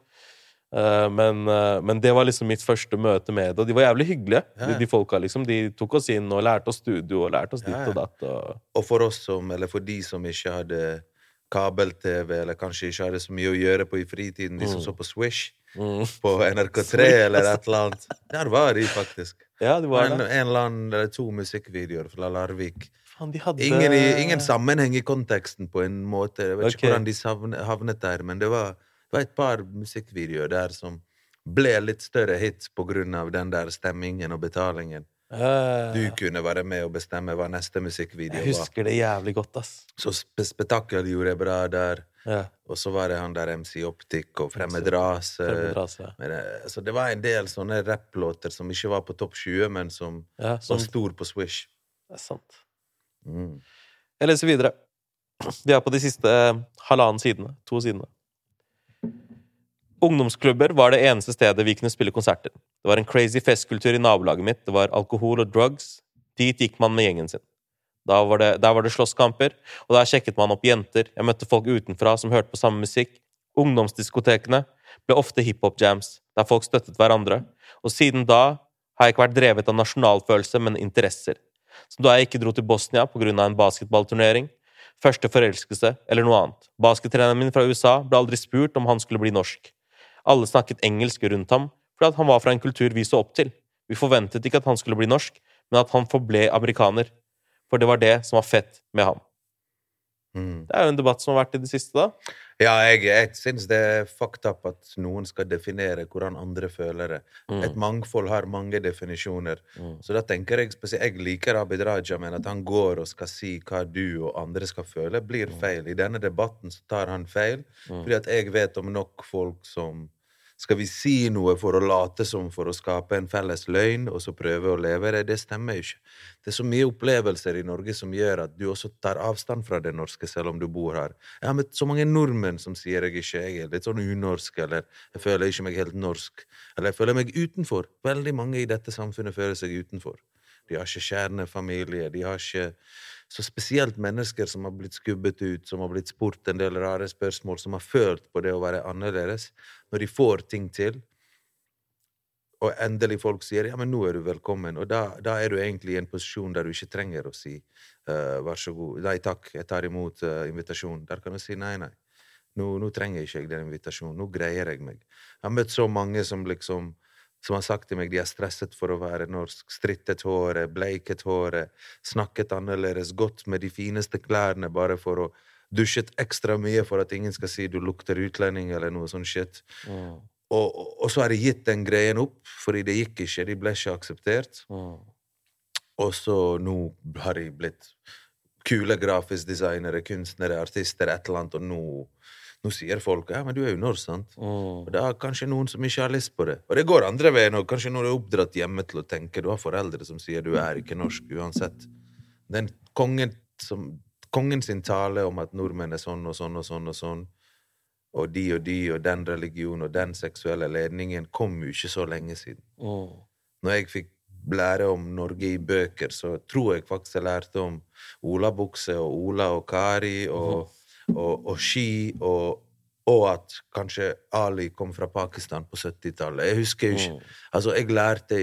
Eh, men, eh, men det var liksom mitt første møte med det, og de var jævlig hyggelige. Ja, De, ja. de folka liksom, De tok oss inn og lærte oss studio og lærte oss ditt Ja, og datt. Og, Og for oss som, eller for de som ikke hadde kabel-TV, eller kanskje ikke hadde så mye å gjøre på i fritiden, de som så på Swish mm. på NRK3 eller et eller annet. Der var de faktisk. Ja, det var En, det. en eller annen eller to musikkvideoer fra Larvik. Fan, de hadde Ingen, i, ingen sammenheng i konteksten på en måte. Jeg vet okay. ikke hvordan de savne, havnet der, men det var, det var et par musikkvideoer der som ble litt større hits på grunn av den der stemmingen og betalingen. Eh, Du kunne være med og bestemme hva neste musikkvideo var. jeg husker det jævlig godt, ass. Så spe Spetakkel gjorde jeg bra der. Ja. Og så var det han der MC Optic og Fremmed rase. Ja. Eh, Så det var en del sånne rapplåter som ikke var på topp 20, men som Ja, som, var stor på Swish. det er sant. Mm. Jeg leser videre. Vi er på de siste eh, halvannen sidene. To sidene. Ungdomsklubber var det eneste stedet vi kunne spille konserter. Det var en crazy festkultur i nabolaget mitt. Det var alkohol og drugs. Dit gikk man med gjengen sin. Da var det, der var det slåsskamper, og der sjekket man opp jenter. Jeg møtte folk utenfra som hørte på samme musikk. Ungdomsdiskotekene ble ofte hiphop-jams, der folk støttet hverandre. Og siden da har jeg ikke vært drevet av nasjonalfølelse, men interesser. Så da jeg ikke dro til Bosnia pga. en basketballturnering, første forelskelse eller noe annet. Baskettreneren min fra USA ble aldri spurt om han skulle bli norsk. Alle snakket engelsk rundt ham fordi at han var fra en kultur vi så opp til. Vi forventet ikke at han skulle bli norsk, men at han forble amerikaner. For det var det som var fett med ham. Mm. Det er jo en debatt som har vært i det siste, da. Ja, jeg, jeg syns det er fucked up at noen skal definere hvordan andre føler det. Mm. Et mangfold har mange definisjoner. Mm. Så da tenker jeg spesielt Jeg liker Abid Raja, men at han går og skal si hva du og andre skal føle, blir feil. I denne debatten så tar han feil, Mm. fordi at jeg vet om nok folk som skal vi si noe for å late som for å skape en felles løgn, og så prøve å leve det? Det stemmer jo ikke. Det er så mye opplevelser i Norge som gjør at du også tar avstand fra det norske, selv om du bor her. Jeg har møtt så mange nordmenn som sier jeg ikke jeg er litt sånn unorsk, eller jeg føler ikke meg helt norsk, eller jeg føler meg utenfor. Veldig mange i dette samfunnet føler seg utenfor. De har ikke kjernefamilie, de har ikke Så spesielt mennesker som har blitt skubbet ut, som har blitt spurt en del rare spørsmål, som har følt på det å være annerledes, når de får ting til, og endelig folk sier 'ja, men nå er du velkommen', og da, da er du egentlig i en posisjon der du ikke trenger å si uh, 'vær så god', 'nei takk, jeg tar imot uh, invitasjonen'. Der kan du si 'nei, nei'. Nå, nå trenger ikke den invitasjonen. Nå greier jeg meg. Jeg har møtt så mange som liksom som har sagt til meg de er stresset for å være norsk. Strittet håret, bleiket håret, snakket annerledes, gått med de fineste klærne bare for å Dusjet ekstra mye for at ingen skal si du lukter utlending eller noe sånt shit. Mm. Og, og, så har de gitt den greien opp, fordi det gikk ikke. De ble ikke akseptert. Mm. Og så nå har de blitt kule grafisk designere, kunstnere, artister, et eller annet, og nå, nå sier folk ja, men du er jo norsk, sant? Mm. Og det er kanskje noen som ikke har lyst på det. Og det går andre veien, òg. kanskje noen er oppdratt hjemme til å tenke du har foreldre som sier du er ikke norsk uansett. Den kongen som Kongen sin tale om at nordmenn er sånn og sånn og sånn og sånn, og de og de og den religionen og den seksuelle ledningen, kom jo ikke så lenge siden. Mm. Når jeg fikk lære om Norge i bøker, så tror jeg faktisk jeg lærte om olabukse og Ola og Kari og, og, og ski, og, og at kanskje Ali kom fra Pakistan på 70-tallet. Jeg husker jo ikke. Altså, jeg lærte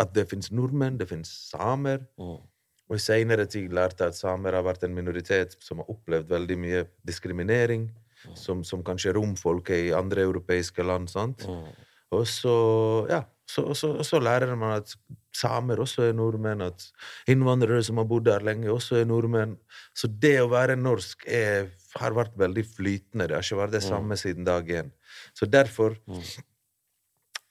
at det fins nordmenn, det fins samer. Mm. Og i seinere tid lærte jeg at samer har vært en minoritet som har opplevd veldig mye diskriminering, som, som kanskje romfolk er i andre europeiske land. sant? Mm. Og så, ja, så, så, så lærer man at samer også er nordmenn, at innvandrere som har bodd der lenge, også er nordmenn. Så det å være norsk er, har vært veldig flytende. Det har ikke vært det samme siden dag én. Så derfor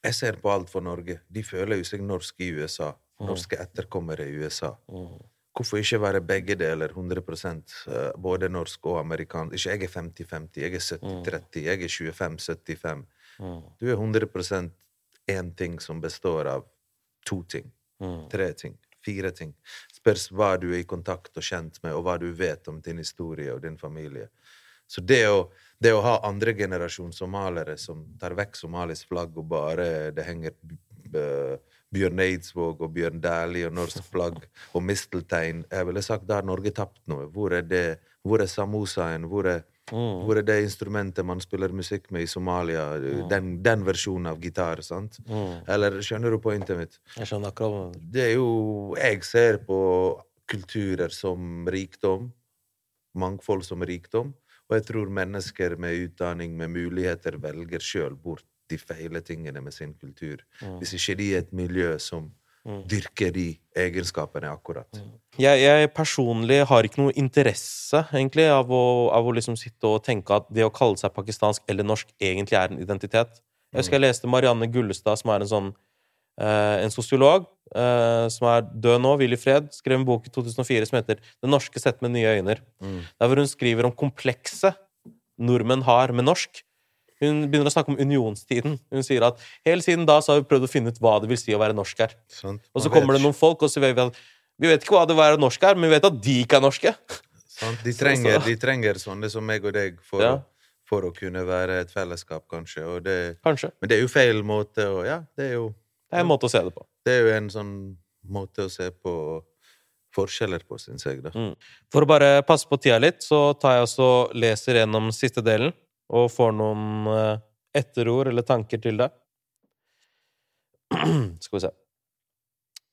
Jeg ser på alt for Norge. De føler jo seg norske i USA. Norske etterkommere i USA. Mm. Hvorfor ikke være begge deler 100 eh, både norsk og amerikansk? Ikke jeg er 50-50, jeg er 70-30, jeg er 25-75. Mm. Du er 100% én ting som består av to ting, Mm. tre ting, fire ting. Spørs hva du er i kontakt og kjent med, og hva du vet om din historie og din familie. Så det å, det å ha andregenerasjon somaliere som tar vekk Somalis flagg, og bare det henger Bjørn Eidsvåg og Bjørn Dæhlie og norsk flagg og misteltein Jeg ville sagt da har Norge tapt noe. Hvor er det? Hvor er samosaen? Hvor er, Mm. hvor er det instrumentet man spiller musikk med i Somalia? Den, den versjonen av gitar, sant? Mm. Eller skjønner du pointet mitt? Jeg skjønner akkurat. Det er jo Jeg ser på kulturer som rikdom, mangfold som rikdom, og jeg tror mennesker med utdanning, med muligheter, velger sjøl bort de feile tingene med sin kultur. Hvis ikke de er et miljø som dyrker de egenskapene akkurat. Jeg, jeg personlig har ikke noe interesse egentlig av å, av å liksom sitte og tenke at det å kalle seg pakistansk eller norsk egentlig er en identitet. Jeg husker jeg leste Marianne Gullestad, som er en sånn eh, en sosiolog eh, som er død nå, Willy Fred, skrev en bok i 2004 som heter 'Det norske sett med nye øyne'. Der hvor hun skriver om komplekset nordmenn har med norsk. Hun begynner å snakke om unionstiden. Hun sier at hele siden da så har vi prøvd å finne ut hva det vil si å være norsk her. Sånn. Og så kommer det noen folk, og så vet vi at vi vet ikke hva det er å norsk her, men vi vet at de ikke er norske. Sånn. De, trenger, de trenger sånne som meg og deg for, Ja. for å kunne være et fellesskap, kanskje. Det, Kanskje. men det er jo feil måte å Ja, det er jo, Det er en måte å se det på. det er jo en sånn måte å se på forskjeller på, syns jeg. da. Mm. For å bare passe på tida litt, så tar jeg også leser gjennom siste delen og får noen eh, etterord eller tanker til det. Skal vi se.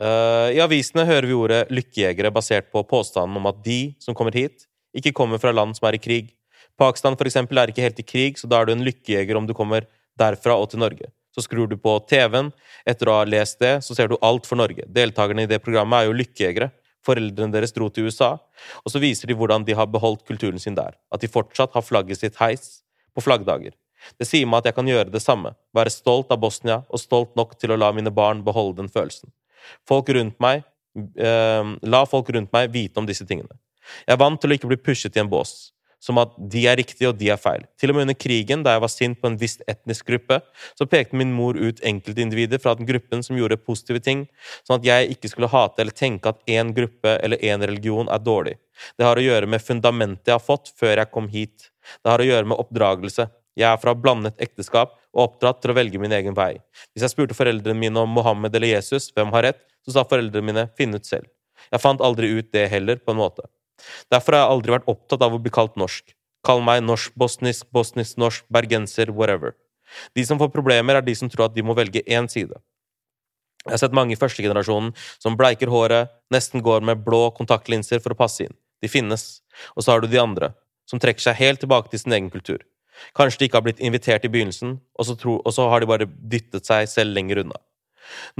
Eh, I avisene hører vi ordet lykkejegere basert på påstanden om at de som kommer hit, ikke kommer fra land som er i krig. Pakistan for eksempel er ikke helt i krig, så da er du en lykkejeger om du kommer derfra og til Norge. Så skrur du på TV-en. Etter å ha lest det, så ser du alt for Norge. Deltakerne i det programmet er jo lykkejegere. Foreldrene deres dro til USA, og så viser de hvordan de har beholdt kulturen sin der. At de fortsatt har flagget sitt heis på flaggdager. Det sier meg at jeg kan gjøre det samme. Være stolt av Bosnia, og stolt nok til å la mine barn beholde den følelsen. Folk rundt meg eh, La folk rundt meg vite om disse tingene. Jeg er vant til å ikke bli pushet i en bås. Som at de er riktige og de er feil. Til og med under krigen, da jeg var sint på en viss etnisk gruppe, så pekte min mor ut enkeltindivider fra den gruppen som gjorde positive ting, sånn at jeg ikke skulle hate eller tenke at én gruppe eller én religion er dårlig. Det har å gjøre med fundamentet jeg har fått før jeg kom hit. Det har å gjøre med oppdragelse. Jeg er fra blandet ekteskap og oppdratt til å velge min egen vei. Hvis jeg spurte foreldrene mine om Mohammed eller Jesus, hvem har rett, så sa foreldrene mine finn ut selv. Jeg fant aldri ut det heller, på en måte. Derfor har jeg aldri vært opptatt av å bli kalt norsk. Kall meg norsk-bosnisk, bosnisk-norsk, bergenser, whatever. De som får problemer, er de som tror at de må velge én side. Jeg har sett mange i førstegenerasjonen som bleiker håret, nesten går med blå kontaktlinser for å passe inn. De finnes. Og så har du de andre, som trekker seg helt tilbake til sin egen kultur. Kanskje de ikke har blitt invitert i begynnelsen, og så, tro, og så har de bare dyttet seg selv lenger unna.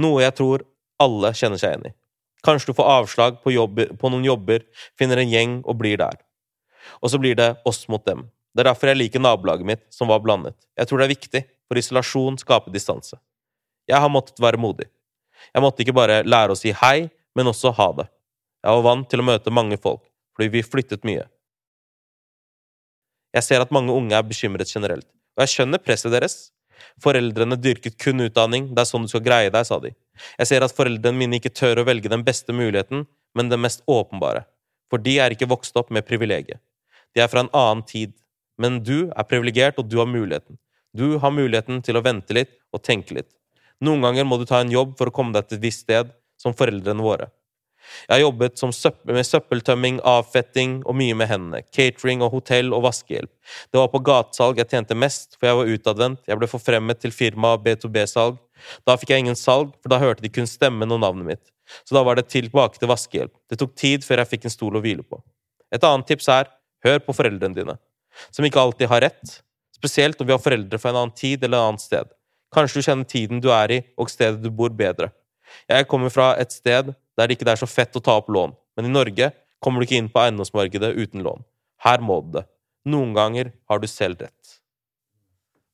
Noe jeg tror alle kjenner seg igjen i. Kanskje du får avslag på, jobber, på noen jobber, finner en gjeng og blir der. Og så blir det oss mot dem. Det er derfor jeg liker nabolaget mitt, som var blandet. Jeg tror det er viktig, for isolasjon skaper distanse. Jeg har måttet være modig. Jeg måtte ikke bare lære å si hei, men også ha det. Jeg var vant til å møte mange folk, fordi vi flyttet mye. Jeg ser at mange unge er bekymret generelt, og jeg skjønner presset deres. Foreldrene dyrket kun utdanning, det er sånn du skal greie deg, sa de. Jeg ser at foreldrene mine ikke tør å velge den beste muligheten, men den mest åpenbare. For de er ikke vokst opp med privilegiet. De er fra en annen tid. Men du er privilegert, og du har muligheten. Du har muligheten til å vente litt og tenke litt. Noen ganger må du ta en jobb for å komme deg til et visst sted, som foreldrene våre. Jeg har jobbet som søpp med søppeltømming, avfetting og mye med hendene. Catering og hotell og vaskehjelp. Det var på gatesalg jeg tjente mest, for jeg var utadvendt. Jeg ble forfremmet til firma B2B-salg. Da fikk jeg ingen salg, for da hørte de kun stemmen og navnet mitt. Så da var det tilbake til vaskehjelp. Det tok tid før jeg fikk en stol å hvile på. Et annet tips er hør på foreldrene dine, som ikke alltid har rett. Spesielt når vi har foreldre fra en annen tid eller et annet sted. Kanskje du kjenner tiden du er i, og stedet du bor, bedre. Jeg kommer fra et sted der det ikke er så fett å ta opp lån, men i Norge kommer du ikke inn på eiendomsmarkedet uten lån. Her må du det. Noen ganger har du selv rett.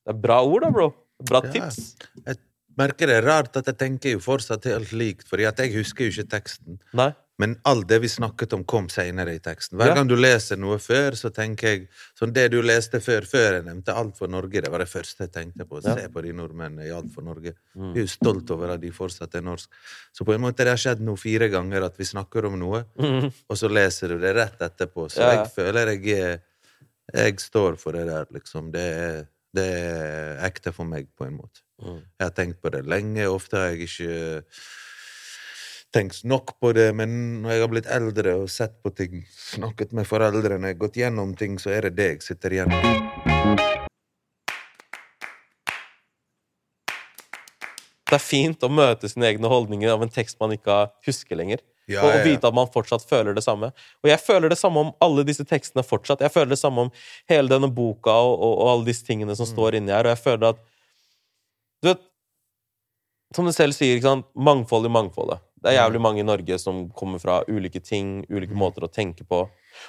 Det er bra ord, da, bro. Bra Ja. tips. Jeg merker det er rart at jeg tenker jo fortsatt helt likt, fordi jeg husker jo ikke teksten. Nei? Men alt det vi snakket om, kom senere i teksten. Hver gang du leser noe før, så tenker jeg sånn Det du leste før, før jeg nevnte Alt for Norge, det var det første jeg tenkte på. Se på de nordmennene i Alt for Norge. Mm. Jeg er jo stolt over at de fortsatt er norsk. Så på en måte det har skjedd nå fire ganger at vi snakker om noe, Mhm. og så leser du det rett etterpå. Så ja. jeg føler jeg er Jeg står for det der, liksom. Det er, det er ekte for meg, på en måte. Mm. Jeg har tenkt på det lenge. Ofte har jeg ikke tenkt nok på det, men når jeg har blitt eldre og sett på ting, snakket med foreldrene, gått gjennom ting, så er det det jeg sitter igjen med. Det er fint å møte sine egne holdninger av en tekst man ikke husker lenger. Ja, ja, og vite at man fortsatt føler det samme. Og jeg føler det samme om alle disse tekstene fortsatt. Jeg føler det samme om hele denne boka og, og, og alle disse tingene Mm. som står inni her. Og jeg føler at Du vet Som du selv sier, mangfold i mangfoldet. Det er jævlig mange i Norge som kommer fra ulike ting, ulike måter å tenke på.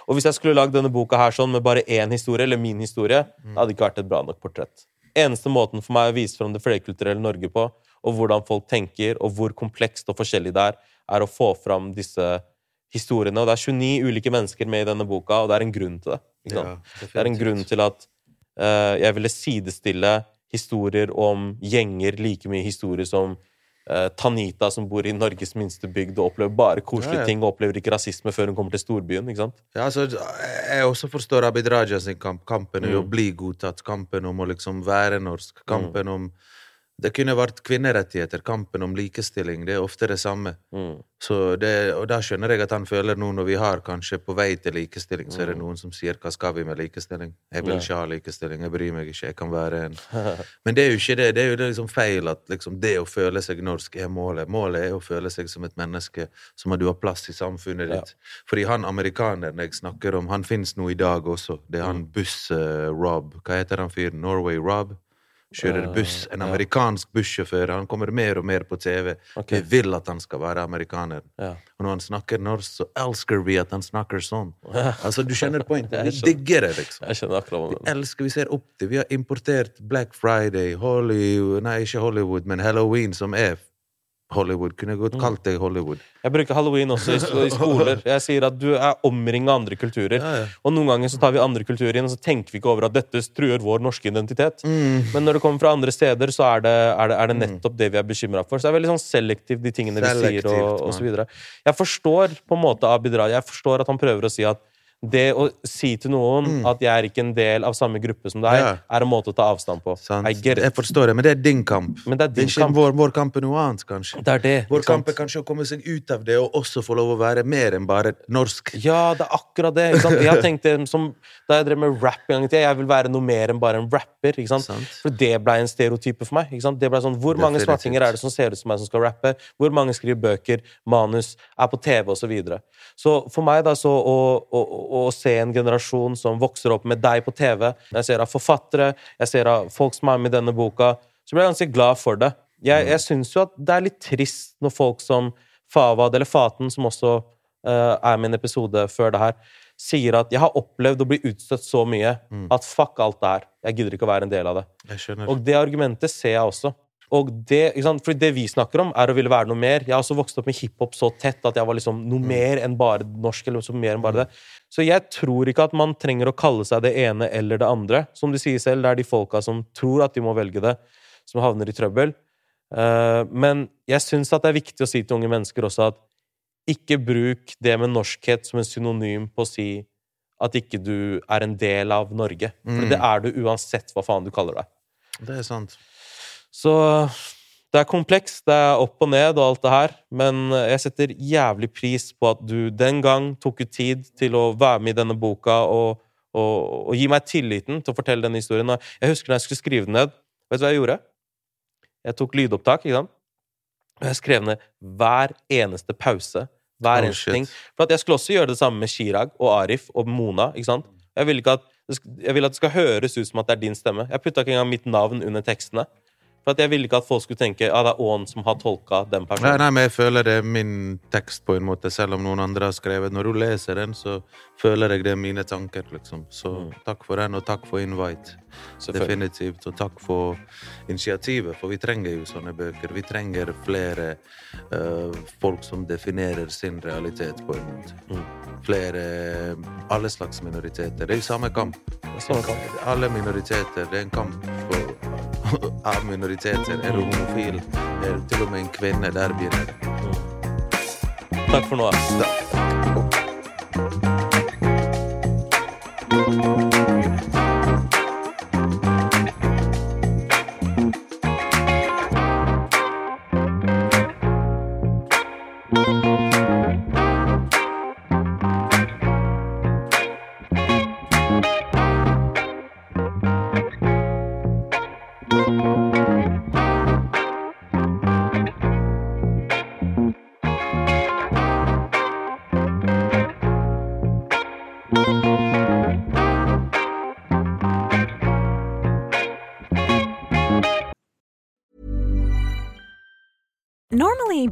Og hvis jeg skulle lagd denne boka her sånn med bare én historie, eller min historie, Mm. det hadde ikke vært et bra nok portrett. Eneste måten for meg å vise fram det flerkulturelle Norge på, og hvordan folk tenker, og hvor komplekst og forskjellig det er, er å få fram disse historiene. Og det er 29 ulike mennesker med i denne boka, og det er en grunn til det. Ja, det er en grunn til at uh, jeg ville sidestille historier om gjenger like mye historier som eh, Tanita som bor i Norges minste bygd og opplever bare koselige Ja, ja. ting og opplever ikke rasisme før hun kommer til storbyen. ikke sant? Ja, altså, jeg også forstår Abid Raja sin kamp. Kampen i å Mm. bli godtatt, kampen om å liksom være norsk, kampen om Det kunne vært kvinnerettigheter, kampen om likestilling. Det er ofte det samme. Mm. Så det, og da skjønner jeg at han føler nå når vi har kanskje på vei til likestilling, så er det noen som sier 'hva skal vi med likestilling'? Jeg vil Mm. Ikke ha likestilling, jeg bryr meg ikke, jeg kan være en Men det er jo ikke det. Det er jo liksom feil at liksom det å føle seg norsk er målet. Målet er å føle seg som et menneske som at du har plass i samfunnet Ja. ditt. Fordi han amerikaneren jeg snakker om, han fins nå i dag også. Det er han Mm. buss-Rob. Hva heter han fyren? Norway Rob? Kjører Eh, buss. En amerikansk bussjåfør. Han kommer mer og mer på TV. Okay. Vi vil at han skal være amerikaner. Ja. Og når han snakker norsk, så elsker vi at han snakker sånn. Altså, Du skjønner poenget? Vi digger det, liksom. Jeg skjønner akkurat Vi elsker, vi ser opp til Vi har importert Black Friday, Hollywood Nei, ikke Hollywood, men Halloween, som er Hollywood. Kunne Mm. godt kalt det Hollywood. Jeg bruker halloween også i, i skoler. Jeg sier at du er omringa av andre kulturer. Ja, ja. Og noen ganger så tar vi andre kulturer inn, og så tenker vi ikke over at dette truer vår norske identitet. Mm. Men når det kommer fra andre steder, så er det, er det, er det nettopp det vi er bekymra for. Så det er veldig sånn selektivt, de tingene vi sier, og, og så videre. Jeg forstår på en måte Abid Raja. Jeg forstår at han prøver å si at det å si til noen at jeg er ikke en del av samme gruppe som deg, Mm. Ja. er en måte å ta avstand på. Jeg forstår det, men det er din kamp. Men det er din ikke kamp. Vår, vår kamp er noe annet, kanskje. Det er det. Vår sant? kamp er kanskje å komme seg ut av det og også få lov å være mer enn bare norsk. Ja, det er akkurat det. Jeg har tenkt det som Da jeg drev med rap en gang i tida, jeg vil være noe mer enn bare en rapper. For det ble en stereotype for meg. Det ble sånn, Hvor mange smartinger er det som ser ut som meg som skal rappe? Hvor mange skriver bøker, manus, er på TV osv.? Så, videre. så for meg da så å, å, se en generasjon som vokser opp med deg på TV, jeg ser av forfattere, jeg ser av folk som er med i denne boka, så blir jeg ganske glad for det. Jeg, jeg syns jo at det er litt trist når folk som Fawad, eller Faten, som også uh, er med i en episode før det her, sier at 'jeg har opplevd å bli utstøtt så mye at fuck alt det her'. Jeg gidder ikke å være en del av det. Og det argumentet ser jeg også. Og det? Fordi det vi snakker om, er å ville være noe mer. Jeg har også vokst opp med hiphop så tett at jeg var liksom noe mer enn bare norsk. eller så mer enn bare det. Så jeg tror ikke at man trenger å kalle seg det ene eller det andre. Som du sier selv, det er de folka som tror at de må velge det, som havner i trøbbel. Eh, men jeg syns det er viktig å si til unge mennesker også at ikke bruk det med norskhet som en synonym på å si at ikke du er en del av Norge. For Mm. det er du uansett hva faen du kaller deg. Det er sant. Så det er komplekst, det er opp og ned og alt det her, men jeg setter jævlig pris på at du den gang tok ut tid til å være med i denne boka og, og, og gi meg tilliten til å fortelle denne historien. Jeg husker når jeg skulle skrive den ned, vet du hva jeg gjorde? Jeg tok lydopptak, ikke sant? Og jeg skrev ned hver eneste pause. Hver Oh, eneste ting. For at jeg skulle også gjøre det samme med Chirag og Arif og Mona. ikke sant? Jeg vil, ikke at, jeg vil at det skal høres ut som at det er din stemme. Jeg putta ikke engang mitt navn under tekstene. For at jeg ville ikke at folk skulle tenke at det er Ån som har tolka den personen. nei, men jeg føler det er min tekst på en måte, selv om noen andre har skrevet. Når du leser den, så føler jeg det er mine tanker, liksom. Så takk for den, og takk for invite. Mm. Definitivt. Og takk for initiativet, for vi trenger jo sånne bøker. Vi trenger flere uh, folk som definerer sin realitet på en måte. Mm. Flere Alle slags minoriteter. Det er jo samme kamp. Det er samme kamp. Alle minoriteter. Det er en kamp for, av minoriteter. Er du homofil, er du til og med en kvinne, der begynner det. Takk for nå. ass. Normally,